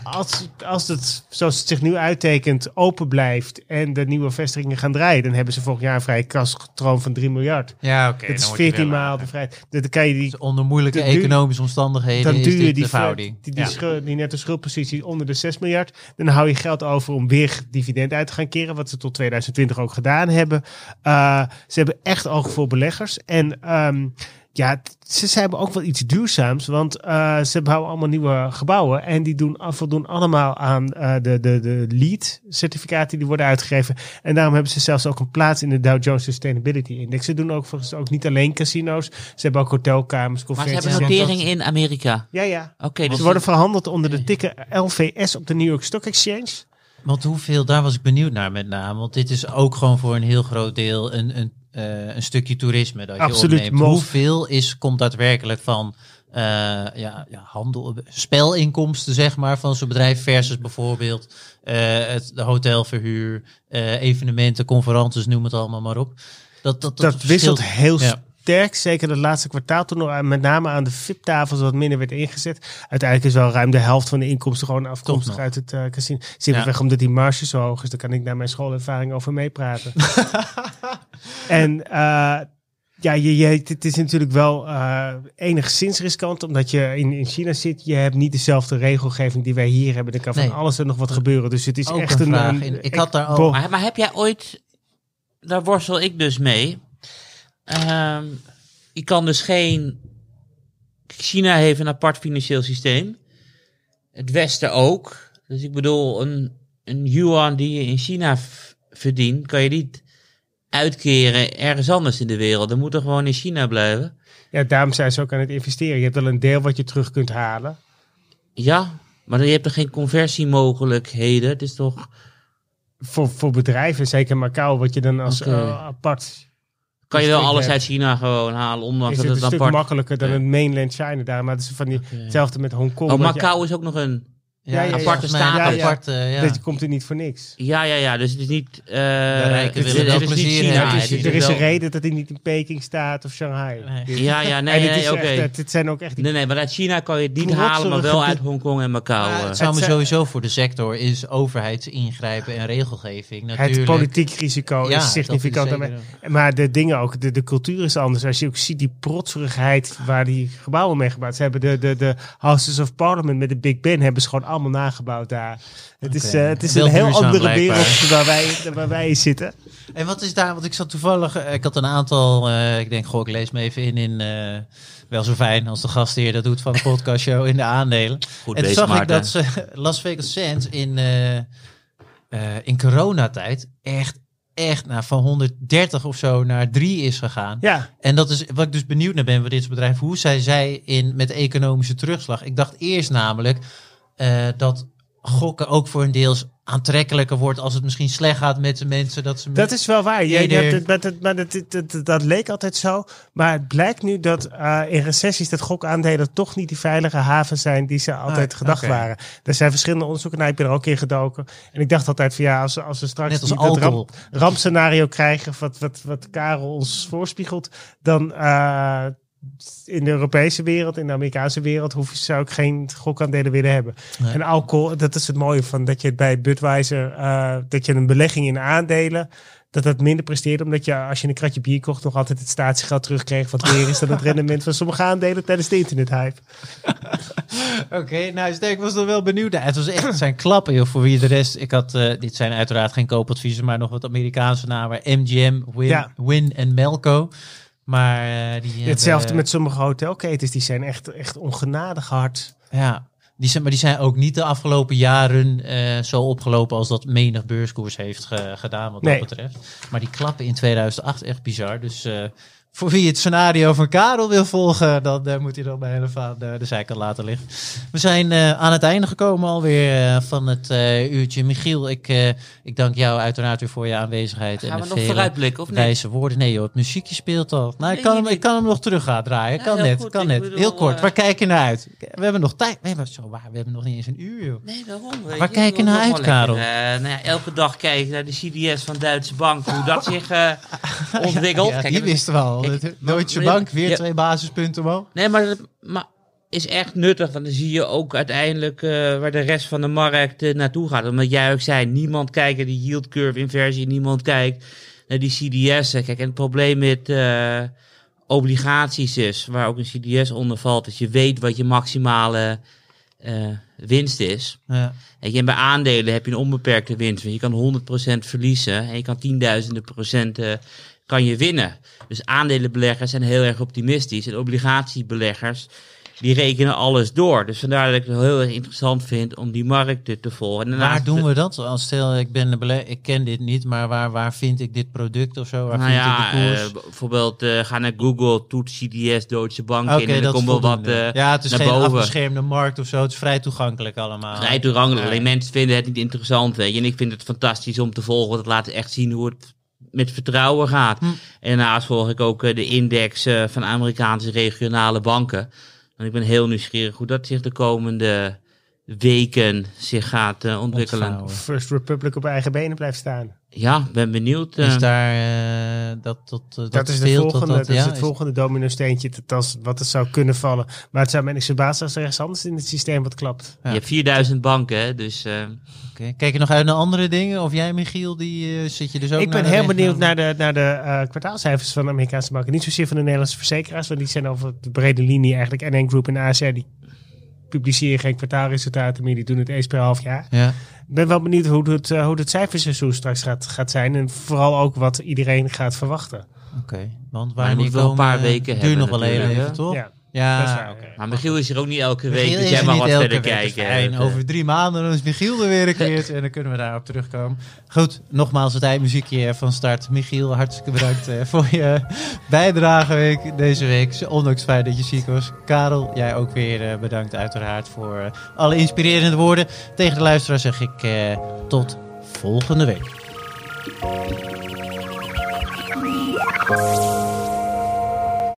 als, als het zoals het zich nu uittekent open blijft en de nieuwe vestigingen gaan draaien, dan hebben ze volgend jaar een vrije kaststroom van 3 miljard. Ja, oké. dat is 14 maal bevrijd. Dan kan je die, Onder moeilijke economische omstandigheden dan duur je die, de verhouding. die, die, Ja. schuld- die schuldpositie onder de 6 miljard. Dan hou je geld over om weer dividend uit te gaan keren, wat ze tot 2020 ook gedaan hebben. Uh, ze hebben echt oog voor beleggers. En ehm, ja, ze, ze hebben ook wel iets duurzaams, want uh, ze bouwen allemaal nieuwe gebouwen en die doen, voldoen allemaal aan uh, de, de, de LEED-certificaten die worden uitgegeven. En daarom hebben ze zelfs ook een plaats in de Dow Jones Sustainability Index. Ze doen ook volgens ook niet alleen casino's, ze hebben ook hotelkamers, Maar ze conferenties. hebben notering in Amerika. Ja, ja. Oké, dus Ze worden verhandeld onder de tikke LVS op de New York Stock Exchange. Want hoeveel, daar was ik benieuwd naar met name. Want dit is ook gewoon voor een heel groot deel een, een, uh, een stukje toerisme dat je Absoluut, opneemt. most- Hoeveel is, komt daadwerkelijk van uh, ja, ja, handel, spelinkomsten, zeg maar, van zo'n bedrijf versus bijvoorbeeld uh, het de hotelverhuur, evenementen, conferences, noem het allemaal maar op. Dat, dat, dat wisselt heel Ja. Sterk. Zeker het laatste kwartaal toen met name aan de VIP-tafels wat minder werd ingezet. Uiteindelijk is wel ruim de helft van de inkomsten gewoon afkomstig uit het eh, casino. Simpelweg omdat die marge zo hoog is. Daar kan ik naar mijn schoolervaring over meepraten. en eh, ja, je, je, het is natuurlijk wel eh, enigszins riskant omdat je in, in China zit. Je hebt niet dezelfde regelgeving die wij hier hebben. Er kan van alles en nog wat gebeuren. Dus het is Ook echt een een... ik echt had daar Maar, maar heb jij ooit, daar worstel ik dus mee. Ehm, je kan dus geen. China heeft een apart financieel systeem. Het Westen ook. Dus ik bedoel, een, een yuan die je in China verdient, kan je niet uitkeren ergens anders in de wereld. Dan moet er gewoon in China blijven. Ja, daarom zijn ze ook aan het investeren. Je hebt wel een deel wat je terug kunt halen. Ja, maar je hebt er geen conversiemogelijkheden. Het is toch. Voor, voor bedrijven, zeker Macau, wat je dan als eh, apart... Kan je wel District alles uit China gewoon halen, ondanks Is dat het het een stuk makkelijker dan het mainland China daar. Maar het is van die, Oké. hetzelfde met Hongkong. Oh, Macau is ook nog een. Ja, ja. Aparte staat. ja. Dat komt er niet voor niks. Ja, ja, ja. Dus het is niet. eh rijken willen wel plezier hebben. er is, er een reden dat hij niet in Peking staat of Shanghai. Nee. Dit- Ja, ja, nee, nee, oké. echt, het, het zijn ook echt die Nee, nee, maar uit China kan je het niet halen, maar wel uit Hongkong en Macau. Eh. het zou me sowieso voor de sector is overheidsingrijpen en regelgeving. het politiek risico is significant. Maar de dingen ook, de, de cultuur is anders. Als je ook ziet die protserigheid waar die gebouwen mee gebouwd zijn. Ze hebben de, de, de Houses of Parliament met de Big Ben hebben ze gewoon allemaal nagebouwd daar. Het is, eh, het is een heel andere blijkbaar. wereld waar wij, waar wij zitten. En wat is daar, want ik zat toevallig, eh, ik had een aantal, eh, ik denk, goh, ik lees me even in in, eh, wel zo fijn als de gastheer dat doet van de podcastshow in de aandelen. Goed en bezig, zag ik dat ze Las Vegas Sands in, eh, eh, in coronatijd echt, echt nou, van 130 of zo naar 3 is gegaan. Ja, En dat is wat ik dus benieuwd naar ben bij dit bedrijven. Hoe zij zij in met economische terugslag. Ik dacht eerst namelijk eh, dat gokken ook voor een deels aantrekkelijker wordt als het misschien slecht gaat met de mensen. Dat ze Dat is wel waar. Je, je Ieder- hebt het, maar dat, maar dat, dat, dat, dat leek altijd zo. Maar het blijkt nu dat eh, in recessies dat gokaandelen toch niet die veilige haven zijn die ze altijd Ah, gedacht waren. Er zijn verschillende onderzoeken naar. Ik ben er ook in gedoken. En ik dacht altijd van ja, als, als we straks als dat ramp, rampscenario krijgen, wat, wat, wat Karel ons voorspiegelt, dan eh, in de Europese wereld, in de Amerikaanse wereld, hoef je, zou ik geen gokaandelen willen hebben. Nee. En alcohol, dat is het mooie van dat je het bij Budweiser, eh, dat je een belegging in aandelen, dat dat minder presteert, omdat je als je een kratje bier kocht, nog altijd het statiegeld terugkreeg, wat meer is dan het rendement van sommige aandelen tijdens de internethype. Oké, nou sterk, ik was er wel benieuwd naar. Het was echt, zijn klappen joh, voor wie de rest. Ik had, eh, dit zijn uiteraard geen koopadviezen, maar nog wat Amerikaanse namen. MGM, Win, Ja. Win en Melco. Maar eh, die Hetzelfde hebben- met sommige hotelketens, die zijn echt, echt ongenadig hard. Ja, die zijn, maar die zijn ook niet de afgelopen jaren eh, zo opgelopen als dat menig beurskoers heeft ge- gedaan wat Nee. dat betreft. Maar die klappen in 2008 echt bizar. Dus eh, voor wie het scenario van Karel wil volgen, dan eh, moet hij dat bij aan de, de zijkant laten liggen. We zijn eh, aan het einde gekomen alweer eh, van het uurtje. Michiel, ik, ik dank jou uiteraard weer voor je aanwezigheid. Gaan en we nog vooruitblikken of niet? Wijze woorden. Nee joh, het muziekje speelt al. Nou, ik kan, hem, ik kan hem nog terug gaan draaien. Ja, kan net, goed. kan net. bedoel, Heel kort, waar kijk je naar uit? We hebben nog tijd. We hebben, zo waar, we hebben nog niet eens een uur joh. Nee, daarom. weet Waar je. kijk je naar uit, Karel? nou ja, elke dag kijken naar de CDS van Duitse Bank, hoe dat zich ontwikkelt. Ja, die wisten we al. Kijk, maar- Deutsche maar- Bank, weer ja. twee basispunten omhoog. Nee, maar, dat- maar is echt nuttig, want dan zie je ook uiteindelijk eh, waar de rest van de markt eh, naartoe gaat. Omdat jij ook zei, niemand kijkt naar die yield curve inversie, niemand kijkt naar die CDS'en. Kijk, en het probleem met eh, obligaties is, waar ook een CDS onder valt, dat je weet wat je maximale eh, winst is. Ja. Weet je, en bij aandelen heb je een onbeperkte winst. Want je kan 100% verliezen en je kan tienduizenden procenten kan je winnen. Dus aandelenbeleggers zijn heel erg optimistisch. En obligatiebeleggers, die rekenen alles door. Dus vandaar dat ik het heel erg interessant vind om die markten te volgen. En Waar doen we dat? Als stel, ik, ben bele- ik ken dit niet, maar waar, waar vind ik dit product of zo? Waar Nou vind ja, ik de koers? eh, bijvoorbeeld eh, ga naar Google, toets CDS, Deutsche Bank in. En dan komt wel wat eh, ja, het is naar geen boven. afgeschermde markt of zo. Het is vrij toegankelijk allemaal. Vrij toegankelijk. Ja. Alleen mensen vinden het niet interessant, weet je. En ik vind het fantastisch om te volgen. Want het laat echt zien hoe het met vertrouwen gaat. Hm. En daarnaast volg ik ook de index van Amerikaanse regionale banken. En ik ben heel nieuwsgierig hoe dat zich de komende weken zich gaat eh, ontwikkelen. Ontvouwen. First Republic op eigen benen blijft staan. Ja, ben benieuwd. eh. Is daar eh, dat tot eh, dat, Dat, is, de volgende, dat, dat, is ja, het volgende domino-steentje dat als, wat er zou kunnen vallen. Maar het zou mij niks verbazen als er ergens anders in het systeem wat klapt. Je hebt 4000 banken, hè, dus eh, Oké. Kijk je nog uit naar andere dingen? Of jij, Michiel, die eh, zit je dus ook Ik ben heel benieuwd naar de, naar de eh, kwartaalcijfers van de Amerikaanse banken. Niet zozeer van de Nederlandse verzekeraars, want die zijn over de brede linie eigenlijk. NN Group en ASR die publiceren geen kwartaalresultaten meer, die doen het eens per half jaar. Ja. Ik ben wel benieuwd hoe het, eh, hoe het cijferseizoen straks gaat, gaat zijn. En vooral ook wat iedereen gaat verwachten. Oké, want Maar waar je die moet wel een paar eh, weken duurt hebben nog wel even, toch? Ja, Ja, dat is waar, oké. maar Michiel is er ook niet elke week, Michiel dus is jij mag niet wat elke verder kijken. fijn. Dat, eh, Over drie maanden dan is Michiel er weer een keertje en dan kunnen we daarop terugkomen. Goed, nogmaals het eindmuziekje van start. Michiel, hartstikke bedankt eh, voor je bijdrage week, deze week. Ondanks het feit dat je ziek was. Karel, jij ook weer eh, bedankt uiteraard voor eh, alle inspirerende woorden. Tegen de luisteraar zeg ik eh, tot volgende week.